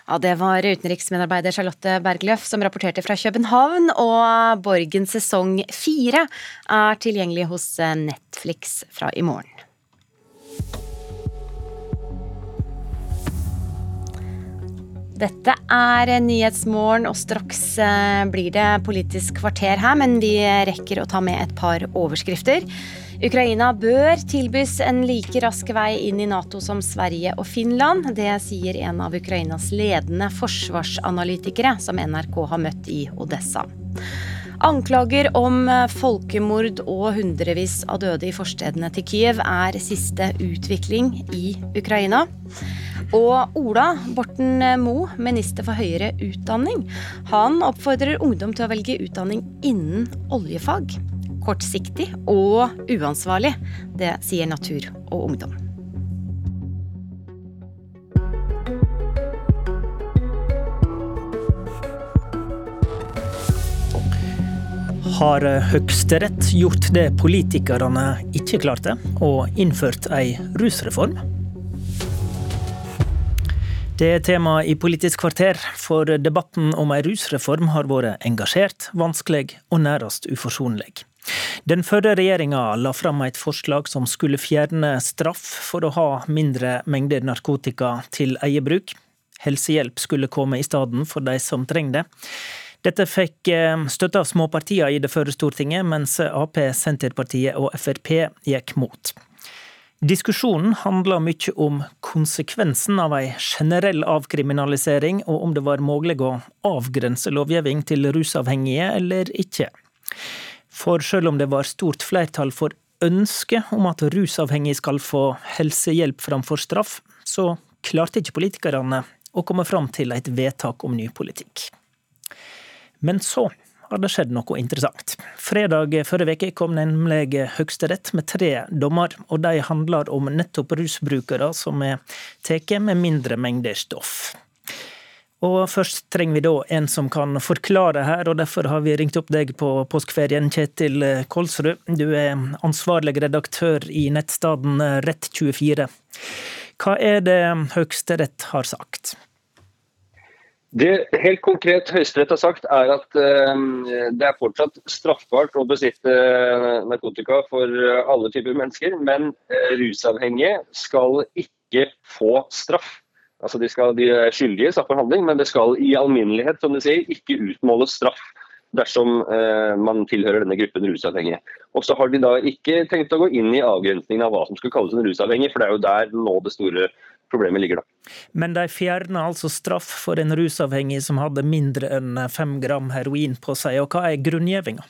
Ja, Det var utenriksmedarbeider Charlotte Bergløff som rapporterte fra København, og Borgen sesong fire er tilgjengelig hos Netflix fra i morgen. Dette er Nyhetsmorgen, og straks eh, blir det Politisk kvarter her, men vi rekker å ta med et par overskrifter. Ukraina bør tilbys en like rask vei inn i Nato som Sverige og Finland. Det sier en av Ukrainas ledende forsvarsanalytikere, som NRK har møtt i Odessa. Anklager om folkemord og hundrevis av døde i forstedene til Kyiv er siste utvikling i Ukraina. Og Ola Borten Moe, minister for høyere utdanning, han oppfordrer ungdom til å velge utdanning innen oljefag. Kortsiktig og uansvarlig. Det sier Natur og Ungdom. Har Høyesterett gjort det politikerne ikke klarte, og innført ei rusreform? Det er tema i Politisk kvarter, for debatten om ei rusreform har vært engasjert, vanskelig og nærmest uforsonlig. Den førre regjeringa la fram et forslag som skulle fjerne straff for å ha mindre mengder narkotika til eget bruk. Helsehjelp skulle komme i stedet for de som trenger det. Dette fikk støtte av småpartiene i det førre Stortinget, mens Ap, Senterpartiet og Frp gikk mot. Diskusjonen handla mye om konsekvensen av ei generell avkriminalisering, og om det var mulig å avgrense lovgivning til rusavhengige eller ikke. For selv om det var stort flertall for ønsket om at rusavhengige skal få helsehjelp framfor straff, så klarte ikke politikerne å komme fram til et vedtak om ny politikk. Men så har det skjedd noe interessant. Fredag forrige uke kom nemlig Høyesterett med tre dommer, og de handler om nettopp rusbrukere som er tatt med mindre mengder stoff. Og først trenger vi da en som kan forklare her, og derfor har vi ringt opp deg på påskeferien, Kjetil Kolsrud. Du er ansvarlig redaktør i nettstaden Rett24. Hva er det Høyesterett har sagt? Det helt konkret Høyesterett har sagt, er at uh, det er fortsatt straffbart å besitte narkotika for alle typer mennesker, men rusavhengige skal ikke få straff. Altså de, skal, de er skyldige i straffforhandling, men det skal i alminnelighet som du sier, ikke utmåles straff dersom eh, man tilhører denne gruppen rusavhengige. Og så har de da ikke tenkt å gå inn i avgrensningen av hva som skal kalles en rusavhengig, for det er jo der nå det store problemet ligger. da. Men de fjerner altså straff for en rusavhengig som hadde mindre enn fem gram heroin på seg. Og hva er grunngjevinga?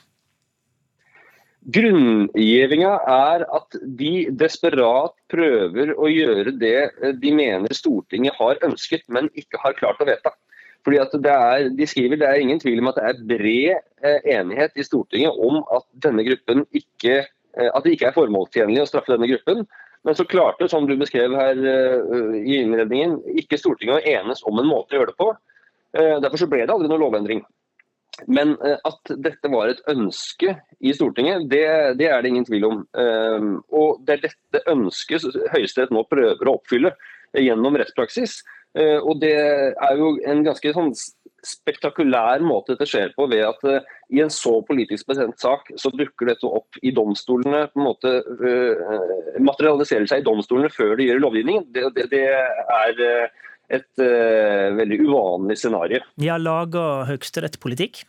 Grunngjevinga er at de desperat prøver å gjøre det de mener Stortinget har ønsket, men ikke har klart å vedta. Fordi at det er, de skriver det er ingen tvil om at det er bred eh, enighet i Stortinget om at denne gruppen ikke, eh, at det ikke er formålstjenlig å straffe denne gruppen. Men så klarte, som du beskrev her eh, i innredningen, ikke Stortinget å enes om en måte å gjøre det på. Derfor så ble det aldri noen lovendring. Men at dette var et ønske i Stortinget, det, det er det ingen tvil om. Og det er dette ønsket Høyesterett nå prøver å oppfylle gjennom rettspraksis. Eh, og Det er jo en ganske sånn spektakulær måte dette skjer på, ved at uh, i en så politisk bestemt sak, så dukker dette opp i domstolene. på en måte Materialiserer seg i domstolene før det gjør lovgivningen. Det, det, det er et veldig uvanlig scenario. Ja, Lager Høyesterett politikk?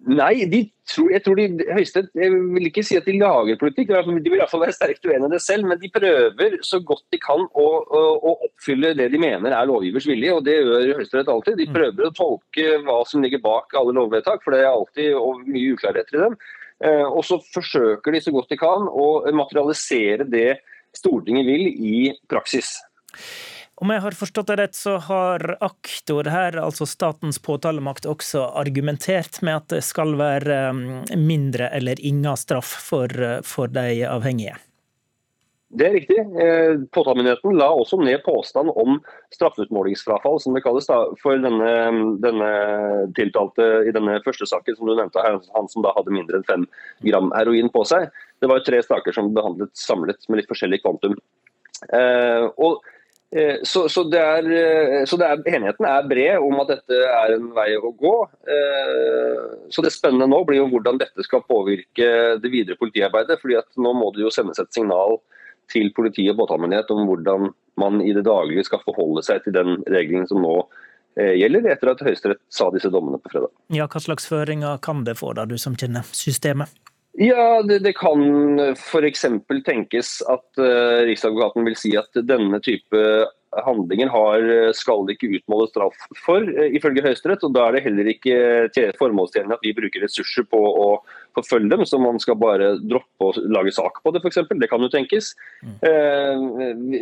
Nei, de tror, jeg tror de Høyesterett Jeg vil ikke si at de lager politikk, de vil i hvert fall være sterkt uenig i det selv. Men de prøver så godt de kan å, å, å oppfylle det de mener er lovgivers vilje. Og det gjør Høyesterett alltid. De mm. prøver å tolke hva som ligger bak alle lovvedtak, for det er alltid mye uklarheter i dem. Eh, og så forsøker de så godt de kan å materialisere det Stortinget vil i praksis. Om jeg har forstått det rett, så har aktor her, altså statens påtalemakt, også argumentert med at det skal være um, mindre eller ingen straff for, for de avhengige? Det er riktig. Eh, påtalemyndigheten la også ned påstand om straffeutmålingsfrafall, som det kalles da, for denne, denne, tiltalte i denne første saken som du nevnte, han som da hadde mindre enn fem gram heroin på seg. Det var tre saker som behandlet samlet med litt forskjellig kvantum. Eh, og Eh, så, det er, så det er, enigheten er bred om at dette er en vei å gå. Eh, så Det spennende nå blir jo hvordan dette skal påvirke det videre politiarbeidet. fordi at Nå må det jo sendes et signal til politi og påtalemyndighet om hvordan man i det daglige skal forholde seg til den regelen som nå gjelder, etter at Høyesterett sa disse dommene på fredag. Ja, Hva slags føringer kan det få, da, du som kjenner systemet? Ja, det, det kan f.eks. tenkes at uh, Riksadvokaten vil si at denne type handlinger har, skal det ikke utmåles straff for, uh, ifølge Høyesterett. Og da er det heller ikke formålstjenlig at vi bruker ressurser på å forfølge dem, så man skal bare droppe å lage sak på det, f.eks. Det kan jo tenkes. Uh,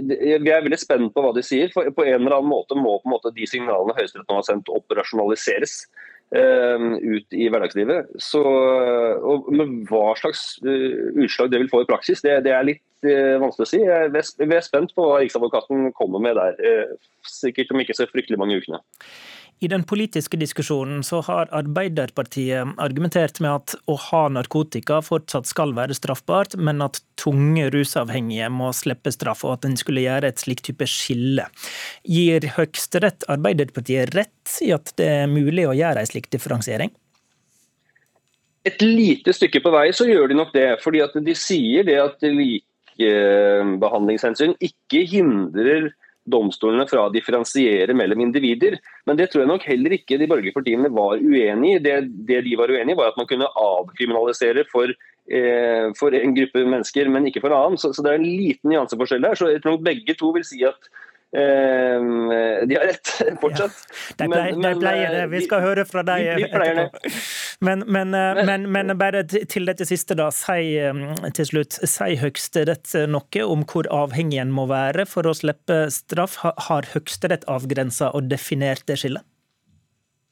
vi er veldig spent på hva de sier. for På en eller annen måte må på en måte de signalene Høyesterett nå har sendt, operasjonaliseres. Ehm, ut i hverdagslivet. Så, og med hva slags uh, utslag det vil få i praksis, det, det er litt uh, vanskelig å si. Vi er spent på hva Riksadvokaten kommer med der. Uh, sikkert om ikke så fryktelig mange ukene. I den politiske diskusjonen så har Arbeiderpartiet argumentert med at å ha narkotika fortsatt skal være straffbart, men at tunge rusavhengige må slippe straff, og at en skulle gjøre et slikt type skille. Gir Høyesterett Arbeiderpartiet rett i at det er mulig å gjøre en slik differensiering? Et lite stykke på vei så gjør de nok det. fordi at De sier det at likebehandlingshensyn ikke hindrer domstolene fra å differensiere mellom individer. Men det tror jeg nok heller ikke de borgerlige partiene var uenig i. Det, det, de var uenig i, var at man kunne avkriminalisere for, eh, for en gruppe mennesker, men ikke for en annen. Så, så, det er en liten nyanseforskjell der. Så jeg tror begge to vil si at Ehm, de har rett, fortsatt. Ja, de, pleier, de, pleier, det. Vi skal høre fra deg de, etterpå. Men, men, eh, men, men, bare til dette siste, da. Si ehm, til slutt, si Høyesterett noe om hvor avhengig en må være for å slippe straff? Har Høyesterett avgrensa og definert det skillet?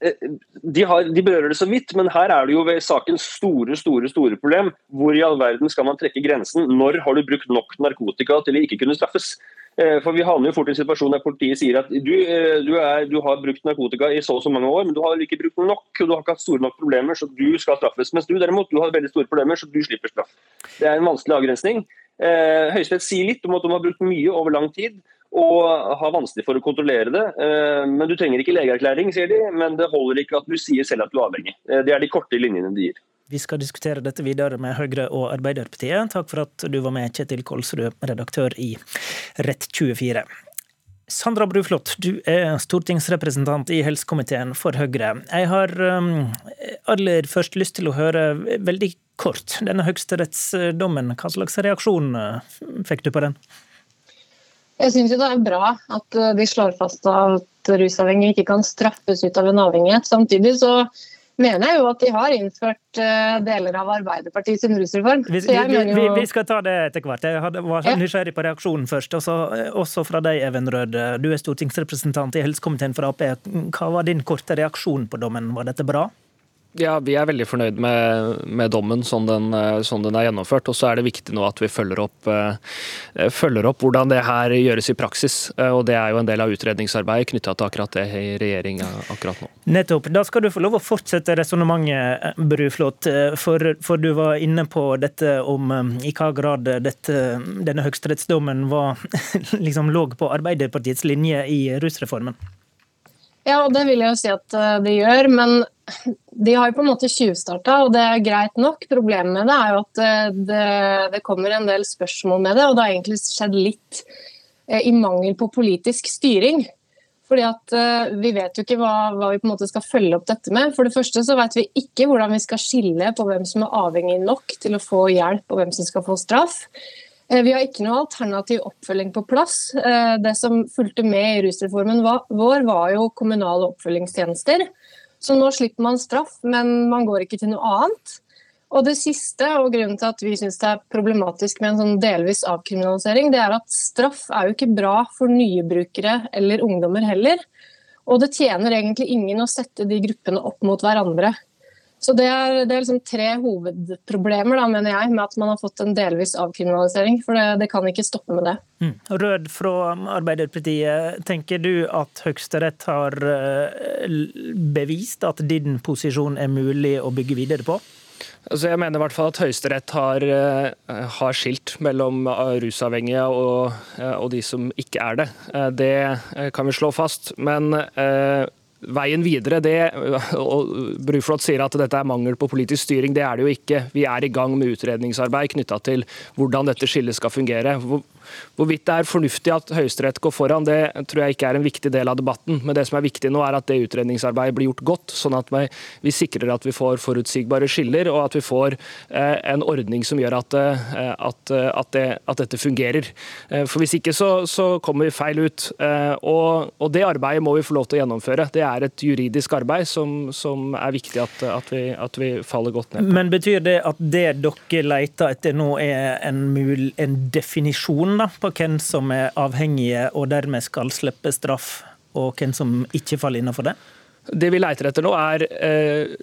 Eh, de, har, de, berører det så vidt, men her er det jo ved sakens store store, store problem. Hvor i all verden skal man trekke grensen? Når har du brukt nok narkotika til å ikke kunne straffes? Eh, for Vi havner jo fort i en situasjon der politiet sier at du, eh, du, er, du, har brukt narkotika i så og så mange år, men du har ikke brukt nok, og du har ikke hatt store nok problemer, så du skal straffes. Mens du derimot du har veldig store problemer, så du slipper straff. Det er en vanskelig avgrensning. Eh, Høyesterett sier litt om at de har brukt mye over lang tid og har vanskelig for å kontrollere det. Men Du trenger ikke legeerklæring, sier de, men det holder ikke at du sier selv at du er avhengig. Det er de korte linjene de gir. Vi skal diskutere dette videre med Høyre og Arbeiderpartiet. Takk for at du var med, Kjetil Kolsrud, redaktør i Rett24. Sandra Bruflot, du er stortingsrepresentant i helsekomiteen for Høyre. Jeg har um, aller først lyst til å høre veldig kort denne høyesterettsdommen. Hva slags reaksjon uh, fikk du på den? Jeg syns det er bra at uh, de slår fast at rusavhengige ikke kan straffes ut av en avhengighet. Samtidig så mener jeg jo at de har innført uh, deler av Arbeiderpartiets rusreform. Vi, vi, vi, vi, skal ta det etter hvert. Jeg var nysgjerrig på reaksjonen først. Også, også fra deg, Even Rød. Du er stortingsrepresentant i helsekomiteen for Ap. Hva var din korte reaksjon på dommen? Var dette bra? Ja, Vi er veldig fornøyd med, med dommen sånn den, sånn den, er gjennomført. og Så er det viktig nå at vi følger opp, uh, følger opp, hvordan det her gjøres i praksis. Og Det er jo en del av utredningsarbeidet knytta til akkurat det i regjeringa akkurat nå. Nettopp. Da skal du få lov å fortsette resonnementet, Bruflot. For, for, du var inne på dette om i hva grad dette, denne høyesterettsdommen liksom lå på Arbeiderpartiets linje i rusreformen. Ja, og det vil jeg jo si at de gjør. Men de har jo på en måte tjuvstarta, og det er greit nok. Problemet med det er jo at eh, det, det, kommer en del spørsmål med det, og det har egentlig skjedd litt eh, i mangel på politisk styring. Fordi at Vi vet jo ikke hva, hva, vi på en måte skal følge opp dette med. For det første så vet vi ikke hvordan vi skal skille på hvem som er avhengig nok til å få hjelp, og hvem som skal få straff. Uh, vi har ikke noe alternativ oppfølging på plass. Uh, det som fulgte med i rusreformen vår, var jo kommunale oppfølgingstjenester. Så nå slipper man straff, men man går ikke til noe annet. Og det siste, og grunnen til at vi syns det er problematisk med en sånn delvis avkriminalisering, det er at straff er jo ikke bra for nye brukere eller ungdommer heller. Og det tjener egentlig ingen å sette de gruppene opp mot hverandre. Så Det er, det er liksom tre hovedproblemer da, mener jeg, med at man har fått en delvis avkriminalisering. For det, det kan ikke stoppe med det. Mm. Rød fra Arbeiderpartiet, tenker du at Høyesterett har eh, bevist at din posisjon er mulig å bygge videre på? Altså jeg mener i hvert fall at Høyesterett har, eh, har, skilt mellom rusavhengige og, eh, og, de som ikke er det. Det kan vi slå fast. Men Veien videre, det, og Bruflot sier at dette er mangel på politisk styring. Det er det jo ikke. Vi er i gang med utredningsarbeid knytta til hvordan dette skillet skal fungere. Hvorvidt det er fornuftig at Høyesterett går foran, det tror jeg ikke er en viktig del av debatten. Men det som er viktig nå, er at det utredningsarbeidet blir gjort godt, sånn at vi, sikrer at vi får forutsigbare skiller, og at vi får eh, en ordning som gjør at, eh, at, at, det, at dette fungerer. Eh, for Hvis ikke så, så kommer vi feil ut. Og, og, Det arbeidet må vi få lov til å gjennomføre. Det er et juridisk arbeid som, som er viktig at, vi, at, vi, faller godt ned på. Men Betyr det at det dere leter etter nå er en, mul, en definisjon da, på hvem som er avhengige og dermed skal slippe straff, og hvem som ikke faller innenfor det? Det vi leter etter nå, er eh,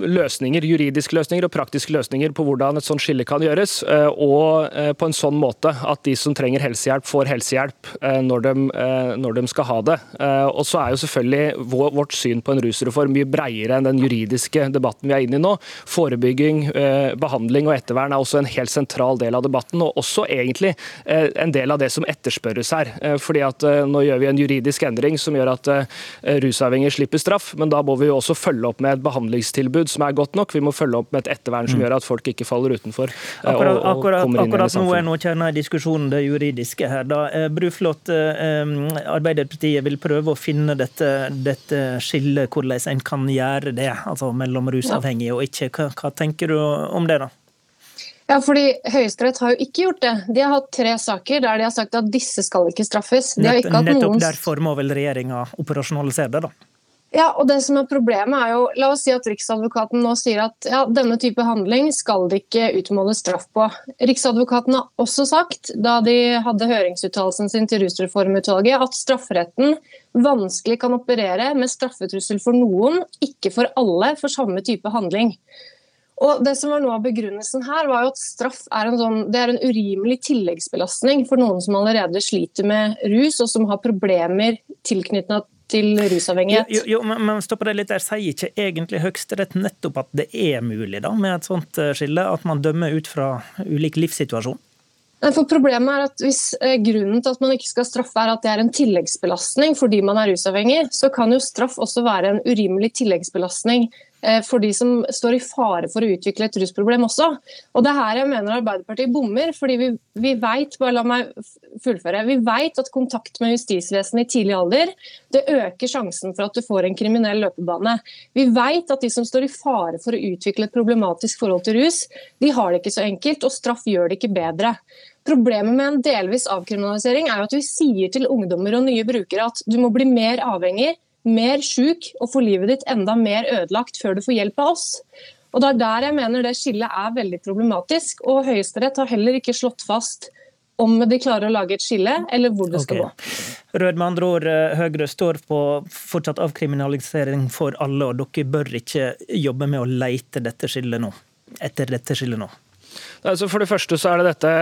løsninger, juridiske løsninger og praktiske løsninger på hvordan et sånt skille kan gjøres. Eh, og eh, på en sånn måte at de som trenger helsehjelp, får helsehjelp eh, når de, når de skal ha det. Og så er jo selvfølgelig vårt syn på en rusreform mye bredere enn den juridiske debatten vi er inne i nå. Forebygging, behandling og ettervern er også en helt sentral del av debatten, og også egentlig en del av det som etterspørres her. Fordi at Nå gjør vi en juridisk endring som gjør at rusavhengige slipper straff, men da må vi jo også følge opp med et behandlingstilbud som er godt nok. Vi må følge opp med et ettervern som mm. gjør at folk ikke faller utenfor. Eh, akkurat, og, og akkurat, akkurat nå er nå kjernen i diskusjonen det juridiske her. Da. Eh, Bruflot, eh, Arbeiderpartiet vil prøve å finne dette, dette skillet, hvordan en kan gjøre det, altså mellom rusavhengige og ikke. Hva, hva tenker du om det, da? Ja, fordi Høyesterett har jo ikke gjort det. De har hatt tre saker der de har sagt at disse skal ikke straffes. De Nettopp noen... derfor må vel regjeringa operasjonalisere det, da? Ja, og det som er Problemet er jo, la oss si at Riksadvokaten nå sier at ja, denne type handling skal det ikke utmåles straff på. Riksadvokaten har også sagt, da de hadde høringsuttalelsen sin til rusreformutvalget, at strafferetten vanskelig kan operere med straffetrussel for noen, ikke for alle, for samme type handling. Og det som var Noe av begrunnelsen her var jo at straff er en, sånn, er en urimelig tilleggsbelastning for noen som allerede sliter med rus, og som har problemer tilknyttet til rusavhengighet. Jo, jo, men, men stopp det litt der. Sier ikke egentlig Høyesterett nettopp at det er mulig da, med et sånt eh, skille? At man dømmer ut fra ulik livssituasjon? For Problemet er at hvis eh, grunnen til at man ikke skal straffe er at det er en tilleggsbelastning fordi man er rusavhengig, så kan jo straff også være en urimelig tilleggsbelastning for de som står i fare for å utvikle et rusproblem også. Og det er her jeg mener Arbeiderpartiet bommer. fordi vi, vi vet, bare la meg fullføre, vi vet at kontakt med justisvesenet i tidlig alder det øker sjansen for at du får en kriminell løpebane. Vi vet at de som står i fare for å utvikle et problematisk forhold til rus, de har det ikke så enkelt, og straff gjør det ikke bedre. Problemet med en delvis avkriminalisering er jo at vi sier til ungdommer og nye brukere at du må bli mer avhengig, mer sjuk og få livet ditt enda mer ødelagt før du får hjelp av oss. Og Det er der jeg mener det skillet er veldig problematisk. og Høyesterett har heller ikke slått fast om de klarer å lage et skille, eller hvor det skal gå. Rød med andre ord, eh, Høyre står på fortsatt avkriminalisering for alle, og dere bør ikke jobbe med å leite dette skillet nå, etter dette skillet nå? Altså for det første så er det dette,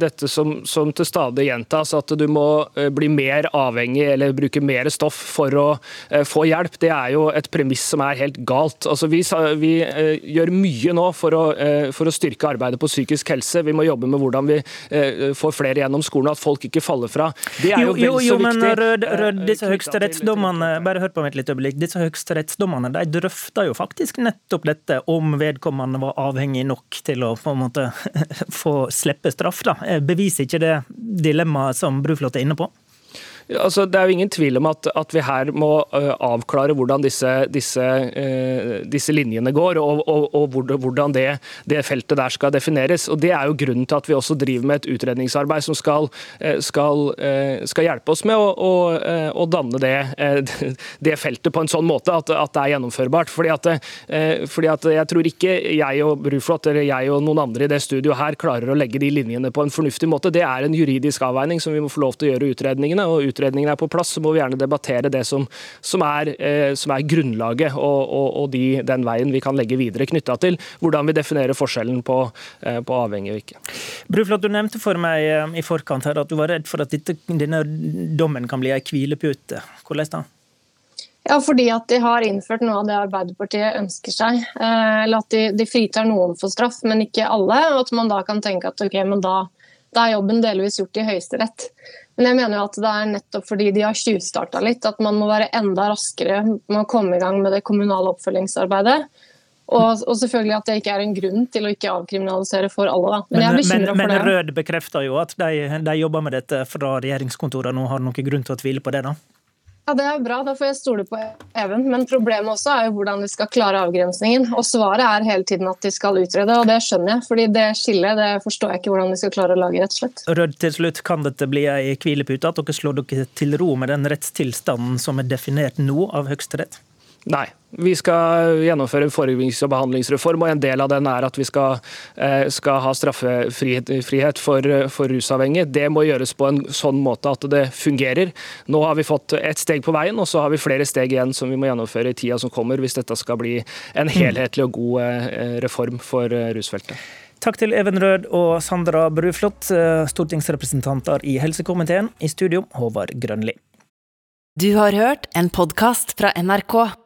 dette som, som, til stadig gjentas, at du må eh, bli mer avhengig eller bruke mer stoff for å uh, få hjelp. Det er jo et premiss som er helt galt. Altså vi, vi uh, gjør mye nå for å, for å, styrke arbeidet på psykisk helse. Vi må jobbe med hvordan vi får flere gjennom skolen, at folk ikke faller fra. Det er jo, jo jo, jo, men. Rød, rød, disse høyesterettsdommene bare hør på meg et lite øyeblikk, disse høyesterettsdommene de drøfta jo faktisk nettopp dette, om vedkommende var avhengig nok til å på en måte få slippe straff. da. Beviser ikke det dilemmaet som Bruflot er inne på? Altså, det er jo ingen tvil om at, at vi her må uh, avklare hvordan disse, disse, uh, disse linjene går, og, og, og hvordan det, det, feltet der skal defineres. Og Det er jo grunnen til at vi også driver med et utredningsarbeid som skal, uh, skal, skal hjelpe oss med å, å, å danne det, det, feltet på en sånn måte at, at det er gjennomførbart. Fordi at, fordi at, Jeg tror ikke jeg og Bruflot eller jeg og noen andre i det studioet her klarer å legge de linjene på en fornuftig måte. Det er en juridisk avveining som vi må få lov til å gjøre utredningene. og utredningen er på plass, så må vi gjerne debattere det som, som, er, eh, som er, grunnlaget og, og, og de, den veien vi kan legge videre knytta til hvordan vi definerer forskjellen på, eh, på avhengig og ikke. Bruflot, du nevnte for meg eh, i forkant her at du var redd for at dette, denne dommen kan bli ei hvilepute. Hvordan da? Ja, fordi at de har innført noe av det Arbeiderpartiet ønsker seg. Eller at de, de, fritar noen for straff, men ikke alle. Og at man da kan tenke at ok, men da, da er jobben delvis gjort i Høyesterett. Men jeg mener jo at det er nettopp fordi de har tjuvstarta litt, at man må være enda raskere med å komme i gang med det kommunale oppfølgingsarbeidet. Og, og, selvfølgelig at det ikke er en grunn til å ikke avkriminalisere for alle. Da. Men, jeg er bekymra for det. Men Rød bekrefter jo at de, de jobber med dette fra regjeringskontorene og har noen grunn til å tvile på det? da? Ja, Det er bra, da får jeg stole på Even. Men problemet også er jo hvordan vi skal klare avgrensningen. Og svaret er hele tiden at de skal utrede, og det skjønner jeg. fordi det skillet det forstår jeg ikke hvordan de skal klare å lage, rett og slett. Rød, til slutt, kan dette bli ei hvilepute? At dere slår dere til ro med den rettstilstanden som er definert nå av Høyesterett? Nei. Vi skal gjennomføre en forebyggings- og behandlingsreform, og en del av den er at vi skal, eh, skal ha straffefrihet for, for, rusavhengige. Det må gjøres på en sånn måte at det fungerer. Nå har vi fått et steg på veien, og så har vi flere steg igjen som vi må gjennomføre i tida som kommer, hvis dette skal bli en helhetlig og god eh, reform for eh, rusfeltet. Takk til Even Rød og Sandra Bruflot, stortingsrepresentanter i helsekomiteen. I studio, Håvard Grønli. Du har hørt en podkast fra NRK.